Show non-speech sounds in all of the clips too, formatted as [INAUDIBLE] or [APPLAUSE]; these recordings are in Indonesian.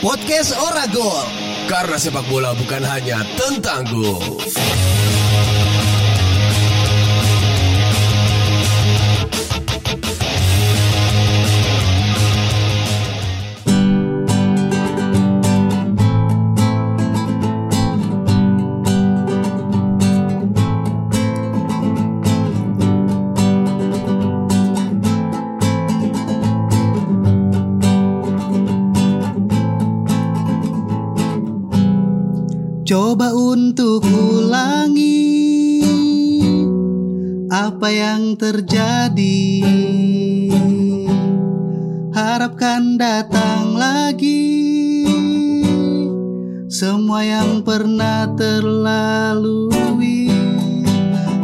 Podcast Oragol. Karena sepak bola bukan hanya tentang gol. Coba untuk ulangi apa yang terjadi. Harapkan datang lagi semua yang pernah terlalui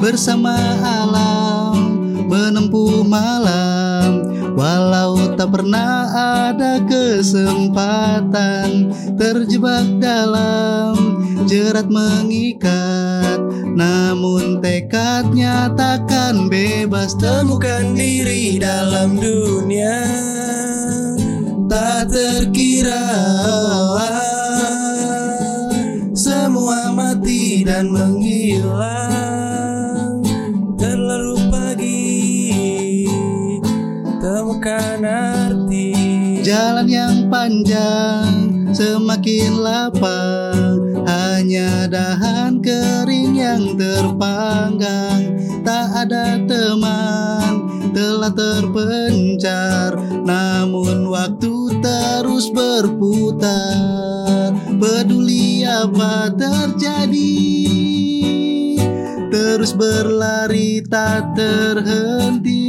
bersama alam menempuh malam walau tak pernah ada kesempatan terjebak dalam jerat mengikat namun tekadnya takkan bebas. Temukan diri dalam dunia tak terkira. Semua mati dan menghilang terlalu temukan arti. Jalan yang panjang semakin lapang Hanya dahan kering yang terpanggang Tak ada teman telah terpencar. Namun waktu terus berputar Peduli apa terjadi. Terus berlari tak terhenti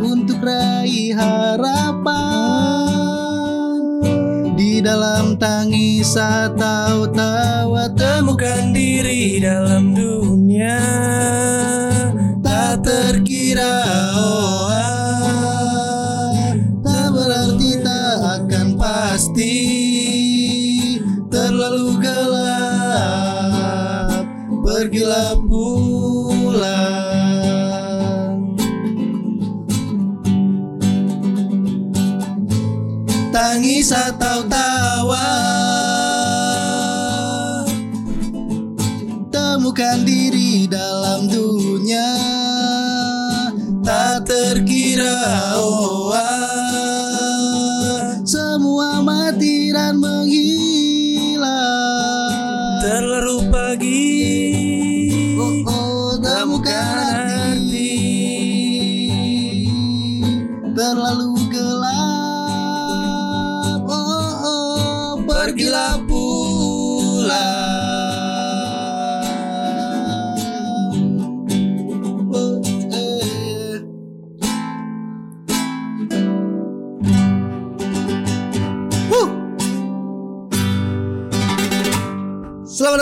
Untuk raih harapan Dalam tangis atau tawa Temukan diri dalam dunia. Tak terkira oh, ah. Tak berarti tak akan pasti Terlalu gelap. Pergilah pulang. Tangis atau dalam dunia. Tak terkira oh,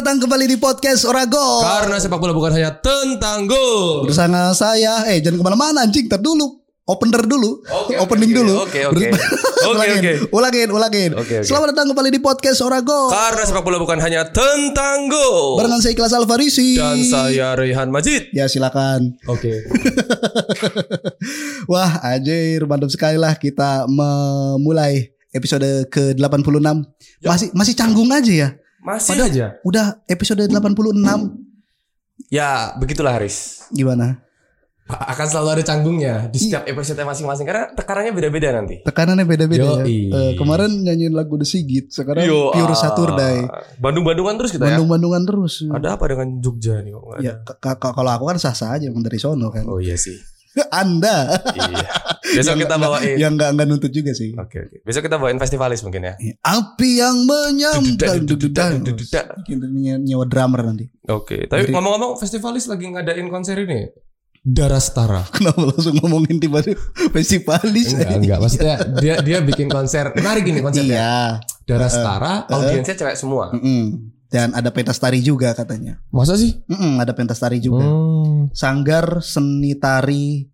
datang kembali di podcast Orago Karena sepak bola bukan hanya tentang gol. Bersama saya Eh jangan ke mana-mana anjing Ntar dulu. Opener dulu. Oke, [LAUGHS] Opening oke, dulu. oke, oke. [LAUGHS] Oke, ulangin, oke. ulangin ulangin. Oke, oke. Selamat datang kembali di podcast Orago Karena sepak bola bukan hanya tentang gol. Barengan saya Ikhlas Alfarisi. Dan saya Rehan Majid. Ya silakan. Oke. [LAUGHS] Wah anjir mantap sekali lah Kita memulai episode ke-86 Masih masih canggung aja ya Masih Padahal aja Udah episode 86 Ya begitulah Haris Gimana? Akan selalu ada canggungnya Di setiap episode masing-masing Karena tekarannya beda-beda nanti Tekanannya beda-beda ya. Eh, kemarin nyanyiin lagu The Sigit, sekarang Yo, Pure ah. Saturday. Bandung-bandungan terus kita ya Bandung-bandungan terus. Ada apa dengan Jogja nih kok Ya, kalau aku kan sah-sah aja dari sono kan. Oh iya sih Anda Iya Besok Yang kita bawain yang enggak enggak nuntut juga sih. Oke oke Besok kita bawain festivalis mungkin ya Api yang menyambar. Kita nye- nyewa drummer nanti. Oke Tapi Dari- ngomong-ngomong festivalis lagi ngadain konser ini Darah Setara [LAUGHS] Kenapa langsung ngomongin tiba-tiba festivalis? Enggak, enggak. Maksudnya dia dia bikin konser menarik ini konsepnya. Iya. Darah Setara, audiensnya cewek semua. Mm-mm. Dan ada pentas tari juga katanya. Masa sih? Mm-mm, ada pentas tari juga. Hmm. Sanggar seni tari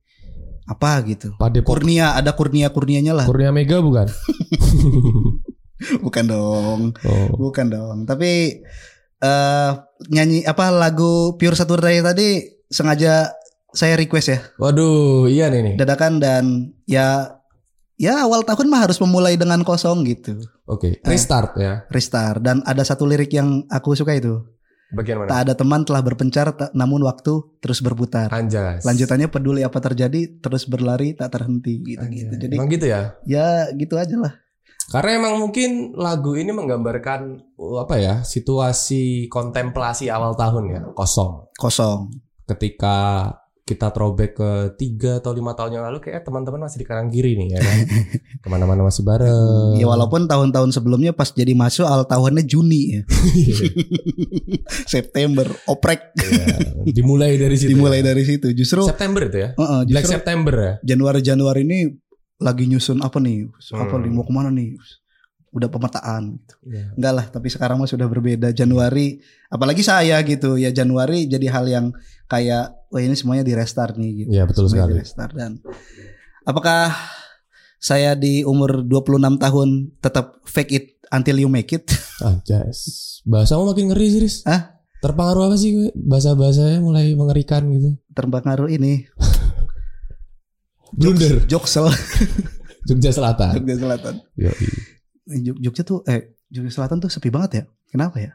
apa gitu. Padepok Kurnia ada kurnia kurnianya lah. Kurnia Mega bukan? [LAUGHS] Bukan dong. Oh. Bukan dong. Tapi eh nyanyi apa lagu Pure Saturday tadi sengaja saya request ya Waduh, iya nih nih. dadakan dan ya ya awal tahun mah harus memulai dengan kosong gitu. Oke, restart ya. Restart dan ada satu lirik yang aku suka itu. Bagian mana? Tak ada teman telah berpencar tak- namun waktu terus berputar. Anjas. Lanjutannya peduli apa terjadi terus berlari tak terhenti gitu gitu. Jadi Emang gitu ya? ya gitu aja lah. Karena emang mungkin lagu ini menggambarkan uh, apa ya situasi kontemplasi awal tahun ya kosong. Kosong. Ketika kita throwback ke tiga atau lima tahun yang lalu kayak teman-teman masih di kanan kiri nih ya kan. [LAUGHS] Ke mana-mana masih bareng. Ya walaupun tahun-tahun sebelumnya pas jadi masuk awal tahunnya Juni ya. [LAUGHS] [LAUGHS] September oprek Iya, dimulai dari situ. dimulai ya. dari situ. Justru September itu ya. Heeh, Black justru September ya. Januari Januari ini lagi nyusun apa nih? Apa Hmm. nih mau ke mana nih? Udah pemetaan gitu. Iya. Enggak lah, tapi sekarang mah sudah berbeda. Januari, apalagi saya gitu ya Januari jadi hal yang kayak wah ini semuanya di restart nih gitu. Iya, betul Semuanya sekali. di restart dan apakah saya di umur 26 tahun tetap fake it until you make it? [LAUGHS] Anjas. Bahasamu makin ngeri sih, Riz. Hah? Terpengaruh apa sih gue? bahasa-bahasanya mulai mengerikan gitu. Terpengaruh ini [LAUGHS] Blunder. Joksel [LAUGHS] Jogja Selatan. Jogja Selatan. Yoi. Jog- Jogja tuh eh Jogja Selatan tuh sepi banget ya. Kenapa ya?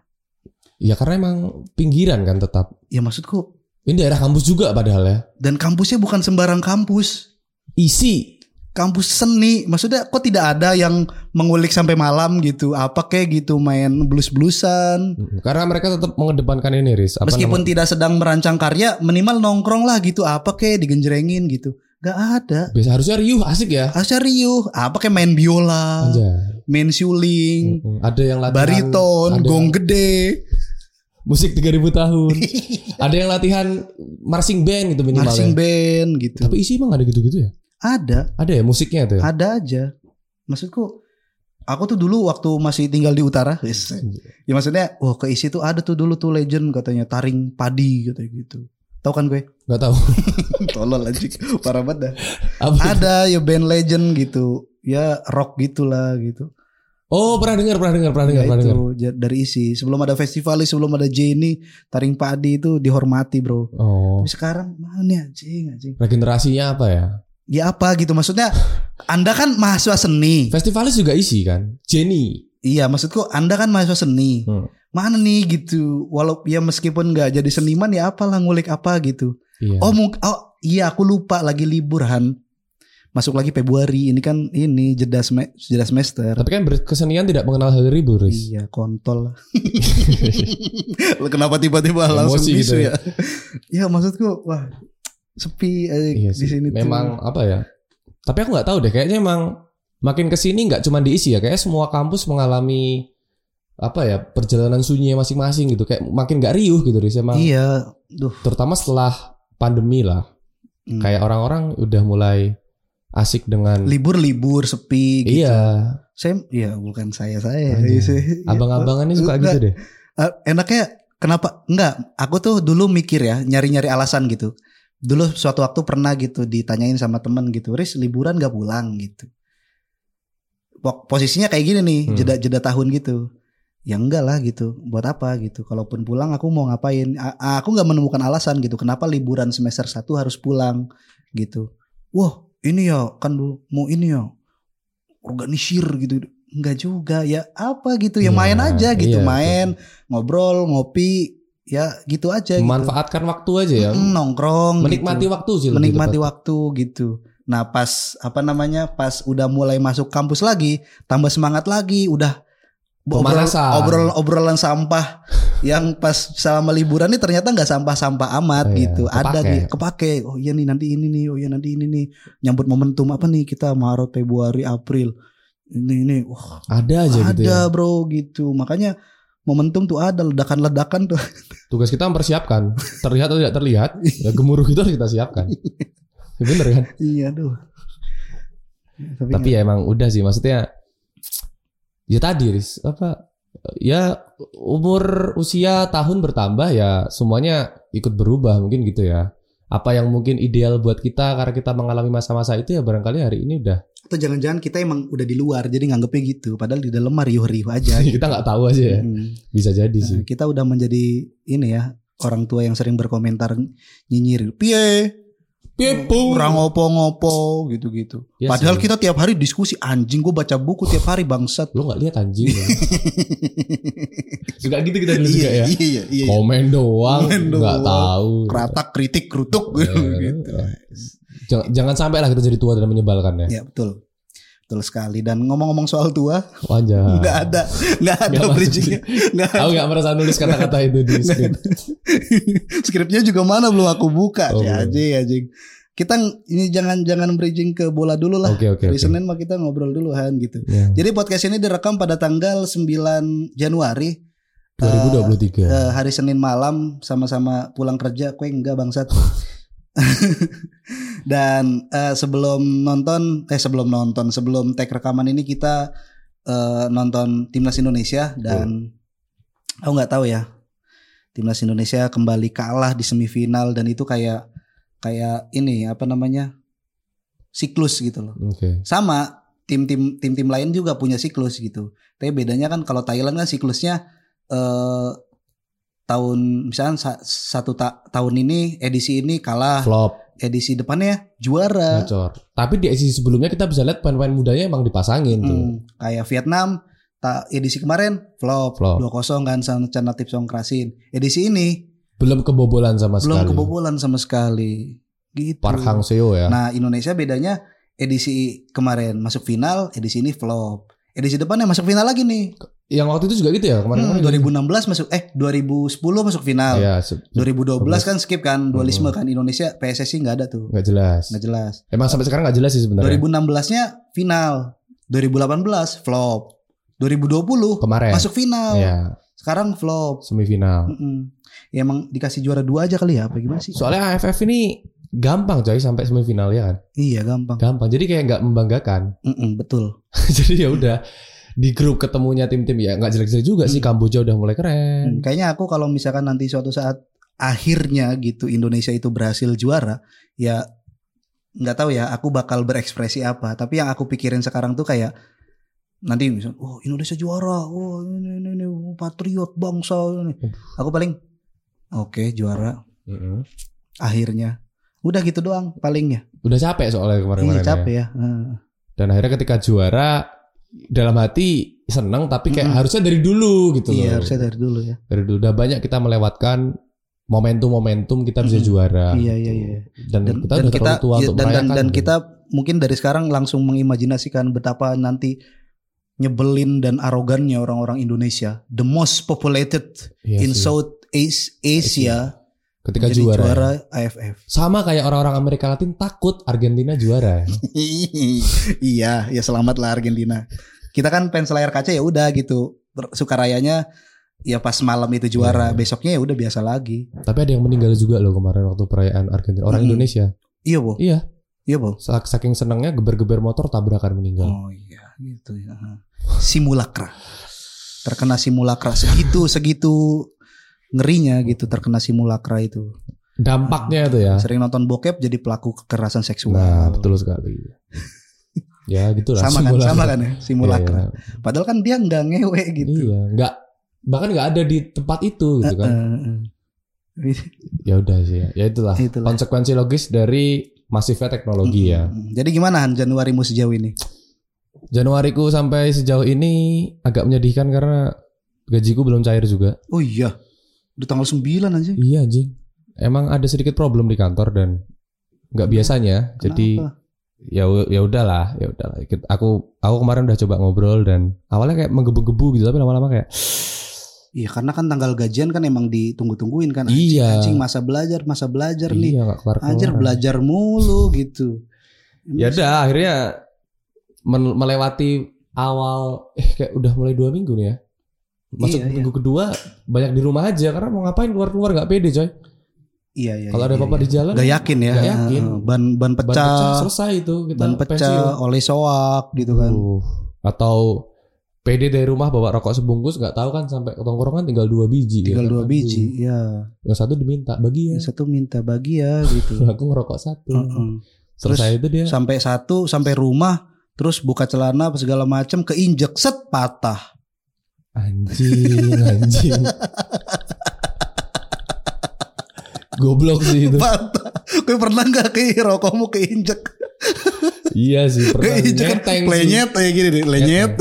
Ya karena emang pinggiran kan tetap. Ya maksudku Ini daerah kampus juga padahal ya. dan kampusnya bukan sembarang kampus. Isi. Kampus seni, maksudnya kok tidak ada yang mengulik sampai malam gitu? Apa kayak gitu main blues-bluesan? Karena mereka tetap mengedepankan ini, Riz. Apa Meskipun nama- tidak sedang merancang karya, minimal nongkrong lah gitu. Apa kayak digenjrengin gitu? Gak ada. biasa harusnya riuh, asik ya. Asal riuh. Apa kayak main biola, Anjay. main suling, Mm, Ada yang latihan bariton, ada gong yang gede. Musik 3000 tahun. [LAUGHS] ada yang latihan marching band gitu minimal marching ya. band gitu. Tapi isi emang ada gitu-gitu ya? ada, Ada ya musiknya tuh ya? ada aja. Maksudku, aku tuh dulu waktu masih tinggal di utara, wis. ya maksudnya, wah keisi tuh ada tuh dulu tuh legend katanya taring padi katanya gitu. Tahu kan gue? Gak tahu. [LAUGHS] Tolol anjing, parah banget dah. Apa itu? Ada ya band legend gitu, ya rock gitulah gitu. Oh, pernah dengar, pernah dengar, pernah dengar, Ya pernah dengar. dari isi. Sebelum ada festivalis, sebelum ada Jenny, taring padi itu dihormati bro. Oh. Tapi sekarang mana nih anjing anjing. Regenerasinya apa ya? Ya apa gitu maksudnya? Anda kan mahasiswa seni. Festivalis juga isi kan? Jenny. Iya maksudku Anda kan mahasiswa seni. Hmm. Mana nih gitu. Walau ya meskipun nggak jadi seniman ya apalah ngulik apa gitu. Iya. Oh mungkin oh iya aku lupa lagi libur Han. Masuk lagi Februari ini kan ini jeda sem- jeda semester. Tapi kan berkesenian tidak mengenal hari libur, Riz. Iya kontol. [LAUGHS] Kenapa tiba-tiba langsung Emosi bisu gitu ya? ya maksudku wah sepi eh, Iya di sih. sini tuh. Memang apa ya? Tapi aku nggak tahu deh. Kayaknya emang makin ke sini nggak cuma diisi ya. Kayak semua kampus mengalami apa ya perjalanan sunyi masing-masing gitu. Kayak makin nggak riuh gitu, Riz. Emang Iya, duh. terutama setelah pandemi lah. Hmm. Kayak orang-orang udah mulai asik dengan libur-libur sepi gitu. iya. Saya ya bukan saya saya. Saya- abang-abangan ini suka Enggak. gitu deh. Eh, enaknya kenapa? Enggak. Aku tuh dulu mikir ya nyari-nyari alasan gitu. Dulu suatu waktu pernah gitu ditanyain sama temen gitu Riz liburan gak pulang? gitu. Posisinya kayak gini nih Hmm. jeda jeda tahun gitu. Ya enggak lah gitu. Buat apa? gitu. Kalaupun pulang aku mau ngapain? A- aku nggak menemukan alasan gitu kenapa liburan semester 1 harus pulang gitu. Wah ini ya kan dulu mau ini ya organisir gitu enggak juga ya apa gitu ya Iya, main aja gitu iya, main ngobrol ngopi ya gitu aja gitu. Memanfaatkan waktu aja ya. Mm, nongkrong Menikmati gitu. waktu sih menikmati waktu gitu nah pas apa namanya pas udah mulai masuk kampus lagi tambah semangat lagi udah obrol, Pemanasan. obrolan obrolan sampah yang pas selama liburan ini ternyata nggak sampah-sampah amat Oh iya, gitu ada kepake. gitu kepake oh iya nih nanti ini nih oh iya nanti ini nih nyambut momentum apa nih kita Maret Februari April ini ini wah Ada aja ada gitu ya. bro gitu makanya momentum tuh ada ledakan-ledakan tuh [LAUGHS] Tugas kita mempersiapkan. Terlihat atau tidak terlihat, ya gemuruh itu harus kita siapkan. [LAUGHS] Bener kan? iya tuh tapi, Tapi ya emang udah sih maksudnya ya tadi Riz, apa ya umur usia tahun bertambah ya semuanya ikut berubah mungkin gitu ya. Apa yang mungkin ideal buat kita karena kita mengalami masa-masa itu ya barangkali hari ini udah atau jangan-jangan kita emang udah di luar jadi nganggepnya gitu padahal di dalam mah riuh-riuh aja [LAUGHS] gitu. kita nggak tahu aja ya. Hmm. Bisa jadi sih. Nah, kita udah menjadi ini ya orang tua yang sering berkomentar nyinyir piye Pipo. Kurang ngopo-ngopo gitu-gitu. Ya Padahal sih. kita tiap hari diskusi anjing gue baca buku tiap hari bangsat. Lu gak lihat anjing [LAUGHS] ya? Suka gitu kita dulu juga ya. Iya iya iya. Komen doang, nggak tahu. Kratak kritik kerutuk Ya, [LAUGHS] gitu. Jangan, jangan sampai lah kita jadi tua dan menyebalkan ya. Ya betul. Betul sekali dan ngomong-ngomong soal tua Wajah. nggak ada nggak ada masuk bridgingnya nggak Aku nggak merasa nulis kata-kata itu di skrip. [LAUGHS] skripnya juga mana belum aku buka Oh, belum. anjing anjing kita ini jangan jangan bridging ke bola dulu lah Oke oke Hari oke. Senin mah kita ngobrol duluan gitu Ya. jadi podcast ini direkam pada tanggal 9 Januari 2023. Eh, hari Senin malam sama-sama pulang kerja kue enggak bangsat [LAUGHS] dan eh, sebelum nonton eh sebelum nonton sebelum tag rekaman ini kita eh, nonton timnas Indonesia dan aku nggak tahu ya timnas Indonesia kembali kalah di semifinal dan itu kayak kayak ini apa namanya siklus gitu loh Oke. sama tim-tim tim-tim lain juga punya siklus gitu. Tapi bedanya kan kalau Thailand kan siklusnya eh tahun misalnya sa- satu ta- tahun ini edisi ini kalah, Flop, edisi depannya juara. ngacor. Tapi di edisi sebelumnya kita bisa lihat pemain-pemain mudanya emang dipasangin tuh. Hmm, kayak Vietnam tak edisi kemarin flop, Flop. 2-0 kan sama Chana Song Krasin. Edisi ini Belum kebobolan sama belum sekali. kebobolan sama sekali. Gitu. Park Hang Seo ya. Nah, Indonesia bedanya edisi kemarin masuk final, edisi ini flop. Edisi depannya masuk final lagi nih. Yang waktu itu juga gitu ya kemarin. Hmm, 2016 masuk eh 2010 masuk final. Iya, se- 2012 kan skip kan dualisme Hmm. kan Indonesia PSSI nggak ada tuh. nggak jelas. Nggak jelas. Emang sampai sekarang nggak jelas sih sebenarnya. 2016-nya final. 2018 flop. 2020 Kemarin. masuk final. Ya, Sekarang flop. semifinal. Mm-mm. Ya emang dikasih juara dua aja kali ya apa gimana sih? Soalnya AFF ini gampang coy sampai semifinal ya kan. Iya gampang. Gampang. Jadi kayak nggak membanggakan. [LAUGHS] Mm-mm, betul. [LAUGHS] Jadi ya udah di grup ketemunya tim-tim ya nggak jelek-jelek juga sih. Hmm. Kamboja udah mulai keren. Hmm, Kayaknya aku kalau misalkan nanti suatu saat akhirnya gitu Indonesia itu berhasil juara, ya nggak tahu ya aku bakal berekspresi apa. Tapi yang aku pikirin sekarang tuh kayak nanti misal, oh Indonesia juara, oh ini ini, ini oh, patriot bangsa ini. Aku paling oke juara Mm-mm. akhirnya. Udah gitu doang palingnya. Udah capek soalnya kemarin-kemarin Iya ya. capek ya. Heeh. Dan akhirnya ketika juara dalam hati seneng tapi kayak Mm-mm. harusnya dari dulu gitu loh. Iya harusnya dari dulu ya. Dari dulu udah banyak kita melewatkan momentum-momentum kita bisa Mm-mm. juara. Iya iya iya. Dan, Dan, kita dan udah kita terlalu tua iya, untuk dan, dan, dan gitu. kita mungkin dari sekarang langsung mengimajinasikan betapa nanti nyebelin dan arogannya orang-orang Indonesia, the most populated Iya in sih. South Asia, Asia ketika jadi juara. juara, AFF. Sama kayak orang-orang Amerika Latin takut Argentina juara. [LAUGHS] iya, ya selamat lah Argentina. Kita kan fans layar kaca ya udah gitu. Ber- Sukarayanya ya pas malam itu juara, Iya. besoknya ya udah biasa lagi. Tapi ada yang meninggal juga loh kemarin waktu perayaan Argentina. Orang Mm-mm. Indonesia. Iya, Bu. Iya. Iya, Bu. Sak- Saking senangnya geber-geber motor tabrakan meninggal. Oh iya, gitu ya. Simulakra. Terkena simulakra segitu segitu ngerinya gitu terkena simulakra itu. Dampaknya itu ya. Sering nonton bokep jadi pelaku kekerasan seksual. Nah, betul sekali. [LAUGHS] ya gitulah. sama kan, simulacra. sama kan ya, simulakra. Iya, Padahal kan dia nggak ngewe gitu. Iya, nggak bahkan nggak ada di tempat itu gitu kan. Ya udah sih ya. Ya itulah, Itulah. konsekuensi logis dari masifnya teknologi ya. Jadi gimana Han Januarimu sejauh ini? Januariku sampai sejauh ini agak menyedihkan karena gajiku belum cair juga. Oh iya. Udah tanggal 9 aja. Iya anjing. Emang ada sedikit problem di kantor dan nggak biasanya. Jadi Kenapa? ya ya udahlah, ya udahlah. Aku aku kemarin udah coba ngobrol dan awalnya kayak menggebu-gebu gitu tapi lama-lama kayak Iya karena kan tanggal gajian kan emang ditunggu-tungguin kan. Iya. Anjing masa belajar, masa belajar nih. iya nggak kelar Anjir belajar mulu gitu. Ya udah akhirnya melewati awal eh kayak udah mulai dua minggu nih ya. Masuk Iya, iya. minggu kedua banyak di rumah aja karena mau ngapain keluar-keluar nggak pede coy. Iya iya. Kalau iya, ada iya, apa-apa iya. di jalan Gak yakin ya. Gak yakin. Ban ban ban pecah, pecah selesai itu kita ban pensiun. pecah oleh soak gitu kan. Uh, atau PD dari rumah bawa rokok sebungkus nggak tahu kan sampai ke tongkrongan tinggal dua biji. ya Tinggal kan? dua Aduh. biji, ya. Yang satu diminta bagi ya. Yang satu minta bagi ya gitu. [LAUGHS] Aku ngerokok satu. Heeh. Selesai itu dia. Sampai satu sampai rumah terus buka celana apa segala macam keinjek set patah. Anjing, anjing. Goblok sih itu. Kayak pernah nggak kayak rokokmu keinjek? Iya sih pernah Keinjek kan ngeteng lenyet kayak gini nih, lenyet.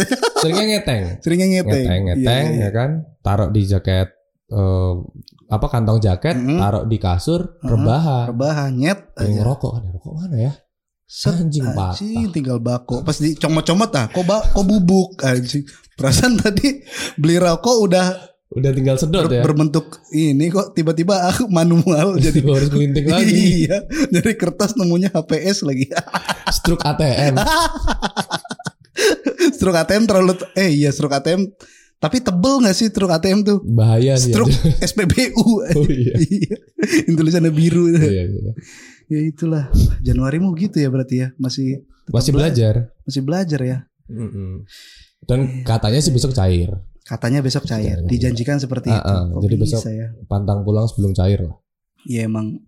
Seringnya ngeteng. Seringnya ngeteng. Ngeteng, ngeteng iya. ya kan. Taruh di jaket eh, apa kantong jaket, Mm-mm. taruh di kasur, Mm-mm. rebahan. Rebahan nyet. Yang ngerokok kan, rokok mana ya? Set, Anjing patah. anjing tinggal bako. Pas dicomot-comot ah, kok ba kok bubuk anjing. Perasaan [LAUGHS] tadi beli rokok udah Udah tinggal sedot ber- ya. berbentuk ini kok tiba-tiba aku [LAUGHS] manual jadi harus ngelinting [LAUGHS] lagi. iya, dari kertas nemunya HPS lagi. Struk ATM. struk ATM terlalu eh iya struk ATM tapi tebel gak sih struk ATM tuh? Bahaya sih. Struk anjing. SPBU. Oh iya. Iya. Tulisannya biru. Iya, iya. Ya itulah. Januarimu gitu ya berarti ya. Masih Masih belajar. Masih belajar ya. Mm-mm. Dan katanya sih besok cair. Katanya besok cair. Dijanjikan seperti Ah, itu. ah. Kok Jadi besok- ya. Pantang pulang sebelum cair lah. Ya emang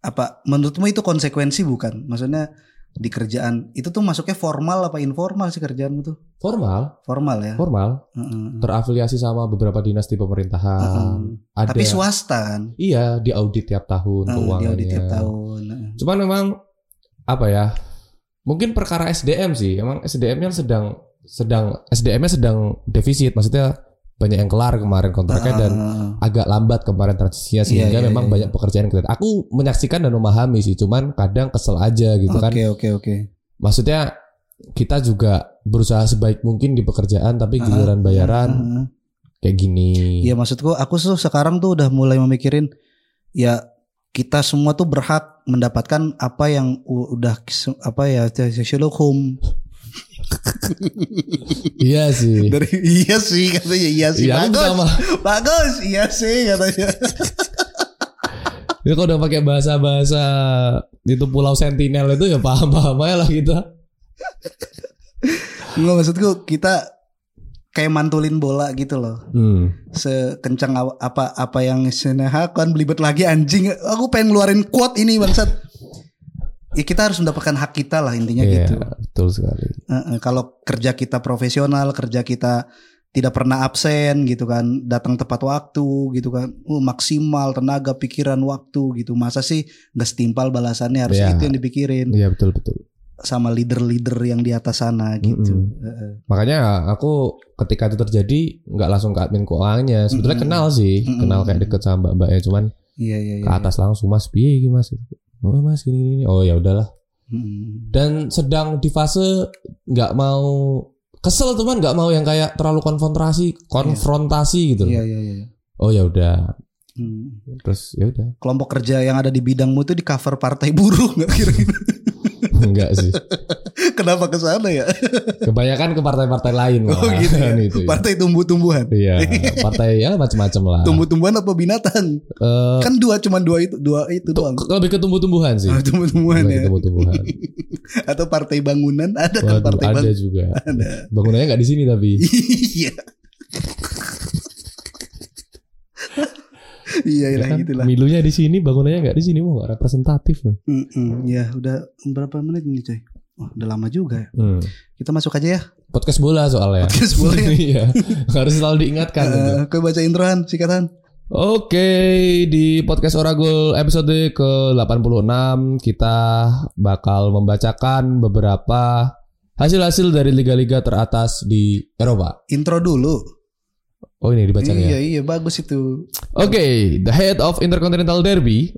apa menurutmu itu konsekuensi bukan? Maksudnya di kerjaan itu tuh masuknya formal apa informal sih kerjaanmu tuh? Formal, Formal ya. formal. Heeh. Terafiliasi sama beberapa dinas di pemerintahan. Heeh. Ada. Tapi swasta kan. Iya, di audit tiap tahun Heeh, keuangannya. di audit tiap tahun. Cuman memang apa ya? Mungkin perkara SDM sih. Emang SDM-nya sedang sedang SDM-nya sedang defisit. Maksudnya banyak yang kelar kemarin kontraknya dan Heeh. agak lambat kemarin transisinya Iya, sehingga iya, memang iya, banyak pekerjaan yang kelihatan. Aku menyaksikan dan memahami sih, cuman kadang kesel aja gitu kan. Oke oke oke. Maksudnya kita juga berusaha sebaik mungkin di pekerjaan tapi Ah, giliran bayaran Heeh. kayak gini. Iya maksudku aku tuh sekarang tuh udah mulai memikirin ya kita semua tuh berhak mendapatkan apa yang udah apa ya sexual hukum Iya sih. dari iya sih katanya iya sih Iya, aku bagus sama. bagus iya sih katanya [LAUGHS] Ya kalau udah pakai bahasa-bahasa itu Pulau Sentinel itu ya paham-paham aja lah gitu. nggak maksudku kita kayak mantulin bola gitu loh Hmm. sekencang apa apa yang seneha kan belibet lagi anjing aku pengen ngeluarin quote ini bangsat ya kita harus mendapatkan hak kita lah intinya Iya, gitu betul sekali. Heeh, kalau kerja kita profesional, kerja kita tidak pernah absen gitu kan, datang tepat waktu gitu kan, uh, maksimal tenaga, pikiran, waktu gitu. Masa sih nggak setimpal balasannya harus Iya. itu yang dipikirin Iya, betul betul. sama leader-leader yang di atas sana gitu. Mm-mm. Heeh. Makanya aku ketika itu terjadi nggak langsung ke admin keuangannya. Sebetulnya Mm-mm. kenal sih, Mm-mm. kenal kayak deket sama mbak-mbaknya cuman Iya iya iya. ke atas langsung Mas piye iki Mas? Oh Mas gini gini. Oh ya udahlah. Mm. Dan sedang di fase nggak mau kesel teman nggak mau yang kayak terlalu konfrontasi konfrontasi gitu. Iya iya iya. Oh ya udah. Hmm. Terus ya udah. Kelompok kerja yang ada di bidangmu itu di cover partai buruh nggak kira-kira? [LAUGHS] Enggak sih. [LAUGHS] Kenapa ke sana ya? [LAUGHS] Kebanyakan ke partai-partai lain Oh malah. gitu ya. [LAUGHS] Itu ya. Partai tumbuh-tumbuhan. Iya, [LAUGHS] partai ya macam-macam lah. Tumbuh-tumbuhan apa binatang? Eh, Kan dua cuman dua itu, dua itu doang. lebih ke tumbuh-tumbuhan sih. Oh, tumbuh-tumbuhan ya. tumbuh-tumbuhan. Atau partai bangunan ada kan Waduh, partai ada juga. Ada. Bangunannya nggak di sini tapi. Iya. Iya Ya lah kan, gitulah. Milunya di sini, bangunannya nggak di sini, mau nggak representatif. Mm-mm. Ya udah berapa menit ini coy? Oh, udah lama juga ya. Hmm. Kita masuk aja ya. Podcast bola soalnya. Podcast bola ya. [LAUGHS] Iya, harus selalu diingatkan. Kau baca introan sikatan. Oke, di podcast Oragul episode ke-86 kita bakal membacakan beberapa hasil-hasil dari liga-liga teratas di Eropa. Intro dulu. Oh ini dibaca iya ya. iya bagus itu. Oke, the head of Intercontinental Derby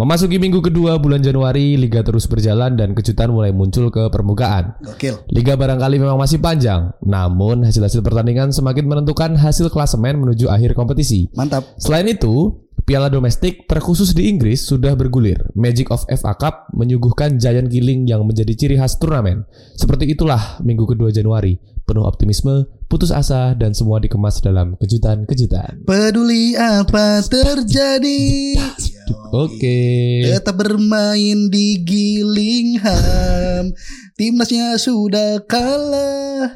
memasuki minggu kedua bulan Januari, liga terus berjalan dan kejutan mulai muncul ke permukaan. Gokil. Liga barangkali memang masih panjang, namun hasil-hasil pertandingan semakin menentukan hasil klasemen menuju akhir kompetisi. Mantap. Selain itu, piala domestik terkhusus di Inggris sudah bergulir. Magic of FA Cup menyuguhkan giant killing yang menjadi ciri khas turnamen. Seperti itulah minggu kedua Januari, penuh optimisme, putus asa, dan semua dikemas dalam kejutan-kejutan. Peduli apa terjadi. [LAUGHS] Oke. Tetap bermain di Gillingham. Timnasnya sudah kalah.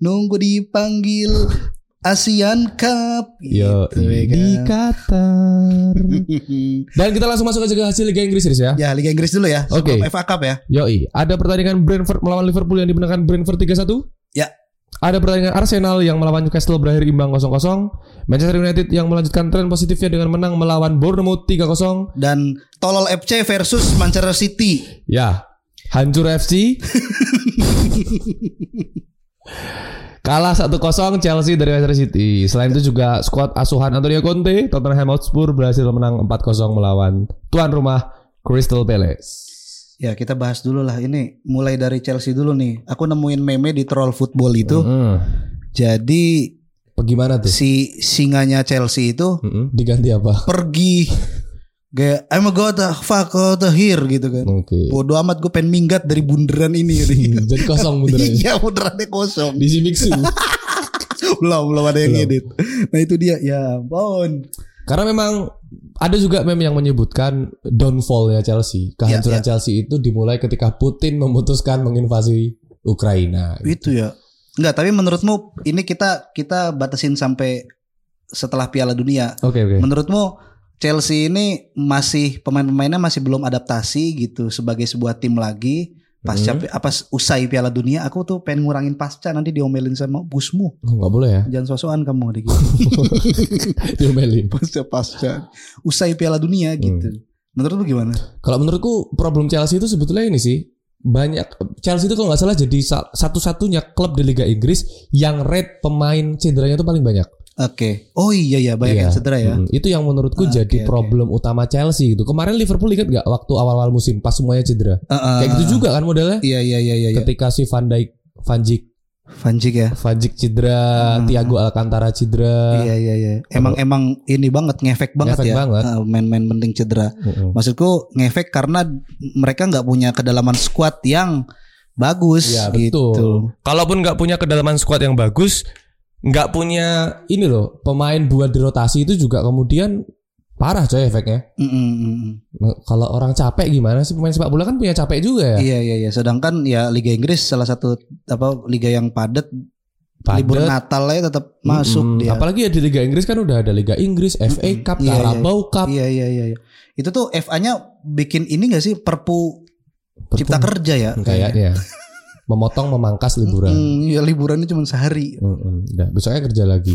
Nunggu dipanggil Asian Cup. Yo, Gitu, ya di kan. Qatar. [LAUGHS] Dan kita langsung masuk aja ke hasil Liga Inggris ya. ya Liga Inggris dulu ya. Oke. Sebelum FA Cup ya. Yoi, ada pertandingan Brentford melawan Liverpool yang dimenangkan Brentford 3-1? Ya. ada pertandingan Arsenal yang melawan Newcastle berakhir imbang 0-0. Manchester United yang melanjutkan tren positifnya dengan menang melawan Bournemouth 3-0. Dan Tolol FC versus Manchester City. Ya, hancur FC. [LAUGHS] Kalah 1-0 Chelsea dari Manchester City. Selain itu juga skuad asuhan Antonio Conte, Tottenham Hotspur berhasil menang 4-0 melawan tuan rumah Crystal Palace. Ya kita bahas dulu lah ini mulai dari Chelsea dulu nih. Aku nemuin meme di troll football itu. Mm. Jadi Bagaimana tuh? si singanya Chelsea itu Mm-mm. Diganti apa? pergi [LAUGHS] kayak I'm a god fuck of here gitu kan. Oke. Bodoh amat gue pengen minggat dari bunderan ini. [LAUGHS] Jadi kosong beneran. Iya bunderannya kosong. Di Mixu. [LAUGHS] belum belum ada yang Belum. edit. Nah itu dia ya ampun. Karena memang ada juga meme yang menyebutkan downfallnya Chelsea. Kehancuran Ya, Chelsea itu dimulai ketika Putin memutuskan menginvasi Ukraina. Itu ya. Enggak, tapi menurutmu ini kita kita batasin sampai setelah Piala Dunia. Oke oke. Menurutmu Chelsea ini masih pemain-pemainnya masih belum adaptasi gitu sebagai sebuah tim lagi pasca Hmm. apa usai Piala Dunia aku tuh pengen ngurangin pasca nanti diomelin sama busmu Oh, nggak boleh ya. jangan sosokan kamu gitu. [LAUGHS] Diomelin. pasca pasca usai Piala Dunia gitu menurut lu gimana Kalau menurutku problem Chelsea itu sebetulnya ini sih banyak Chelsea itu kalau nggak salah jadi sa- satu-satunya klub di Liga Inggris yang rate pemain cederanya itu paling banyak. Oke oh iya ya banyak Iya. yang cedera ya Mm, itu yang menurutku Ah, jadi oke. problem utama Chelsea gitu. Kemarin Liverpool ingat nggak waktu awal-awal musim pas semuanya cedera. Eh, eh, Kayak gitu juga kan modelnya. iya iya iya iya iya. Ketika si Van Dijk, Van Dijk, Van Dijk ya Van Dijk cedera, Hmm. Thiago Alcantara cedera. iya iya iya emang emang ini banget ngefek banget Ngefek ya banget. Main-main penting cedera Mm-mm. Maksudku ngefek karena mereka nggak punya kedalaman squad yang bagus Iya gitu. betul. Kalaupun nggak punya kedalaman squad yang bagus, nggak punya ini loh pemain buat dirotasi itu juga kemudian parah coy efeknya. Mm, mm, mm, mm. Nah, Kalau orang capek gimana sih pemain sepak bola kan punya capek juga ya. Iya iya iya. Sedangkan ya Liga Inggris salah satu apa liga yang padat, Padet. libur Natal ya tetap masuk Mm-mm. dia. Apalagi ya di Liga Inggris kan udah ada Liga Inggris, FA. Cup, Iya, iya. Carabao Cup. Iya iya iya. iya. Itu tuh FA-nya bikin ini gak sih perpu cipta kerja ya? kayaknya. [LAUGHS] Memotong memangkas liburan. Mm, ya liburannya cuma sehari. Mm-mm. Udah, besoknya kerja lagi.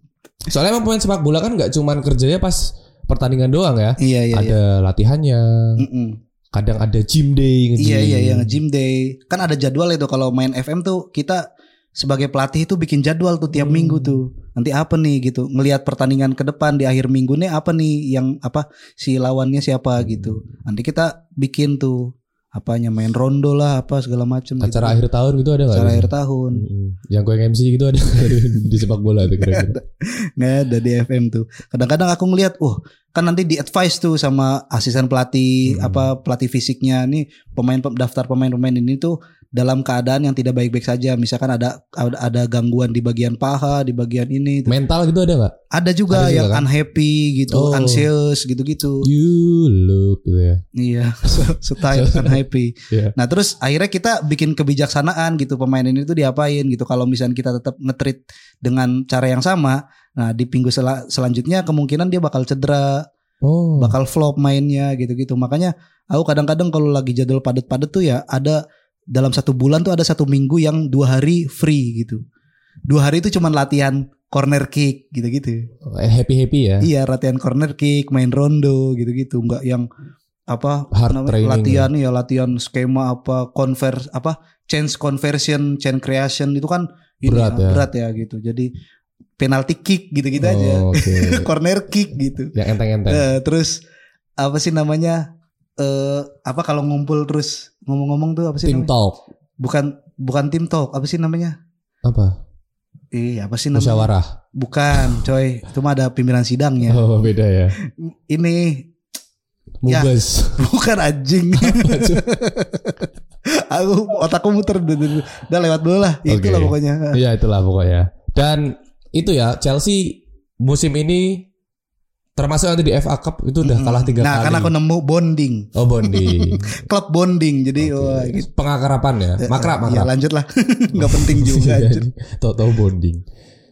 [LAUGHS] Soalnya emang pemain sepak bola kan nggak cuman kerjanya pas pertandingan doang ya. Iya iya ada iya. latihannya, Mm-mm. kadang ada gym day, nge-gym. Iya iya iya nge-gym day. Kan ada jadwal itu kalau main FM tuh kita sebagai pelatih itu bikin jadwal tuh tiap Hmm. minggu tuh. Nanti apa nih gitu. Ngelihat pertandingan ke depan di akhir minggu nih apa nih yang apa si lawannya siapa gitu. Nanti kita bikin tuh apanya main rondo lah apa segala macam gitu. Acara akhir tahun gitu ada nggak? Acara akhir tahun. Yang gue MC gitu ada [LAUGHS] di, sepak bola tuh kira-kira. Nggak ada di FM tuh. Kadang-kadang aku ngelihat, wah kan nanti di advice tuh sama asisten pelatih Hmm. apa pelatih fisiknya nih pemain daftar pemain-pemain ini tuh dalam keadaan yang tidak baik-baik saja. Misalkan ada ada, gangguan di bagian paha, di bagian ini. tuh. Mental gitu ada nggak? Ada juga Ada juga yang kan? unhappy gitu, Oh. anxious gitu-gitu. You look gitu ya. Iya, [LAUGHS] style [LAUGHS] unhappy. Iya. Nah, terus akhirnya kita bikin kebijaksanaan gitu pemain ini tuh diapain gitu. Kalau misalnya kita tetap ngetrit dengan cara yang sama, nah di minggu sel- selanjutnya kemungkinan dia bakal cedera, Oh. bakal flop mainnya gitu-gitu. Makanya aku kadang-kadang kalau lagi jadwal padat-padat tuh ya ada dalam satu bulan tuh ada satu minggu yang dua hari free gitu. Dua hari itu cuman latihan corner kick gitu-gitu. happy happy ya. Iya, latihan corner kick, main rondo gitu-gitu, enggak yang apa Hard namanya, training latihan ya latihan skema apa convert apa change conversion, change creation itu kan ini Berat ya. berat ya gitu. Jadi penalty kick gitu-gitu aja. Oh, Oke. [LAUGHS] corner kick gitu. Yang enteng-enteng. Eh, terus apa sih namanya? Eh apa kalau ngumpul terus ngomong-ngomong tuh apa sih Team namanya? talk. Bukan bukan tim talk, apa sih namanya? Apa? Eh, apa sih namanya? Musyawarah. Bukan, coy. Itu mah ada pimpinan sidangnya. Oh, beda ya. Ini Ya. Mubes. [LAUGHS] bukan anjing. [LAUGHS] Aku otakku muter udah, lewat dulu lah. Ya. Itulah pokoknya. Iya itulah pokoknya. Dan itu ya Chelsea musim ini termasuk nanti di FA Cup itu udah Mm-mm. kalah tiga Nah, kali. kan aku nemu bonding, Oh bonding. [LAUGHS] klub bonding. Jadi wah, Oke. gitu. Pengakarapan ya. Makrab Ya makrab. lanjut lah. [LAUGHS] Nggak penting [LAUGHS] juga. anjir. Tahu-tahu bonding.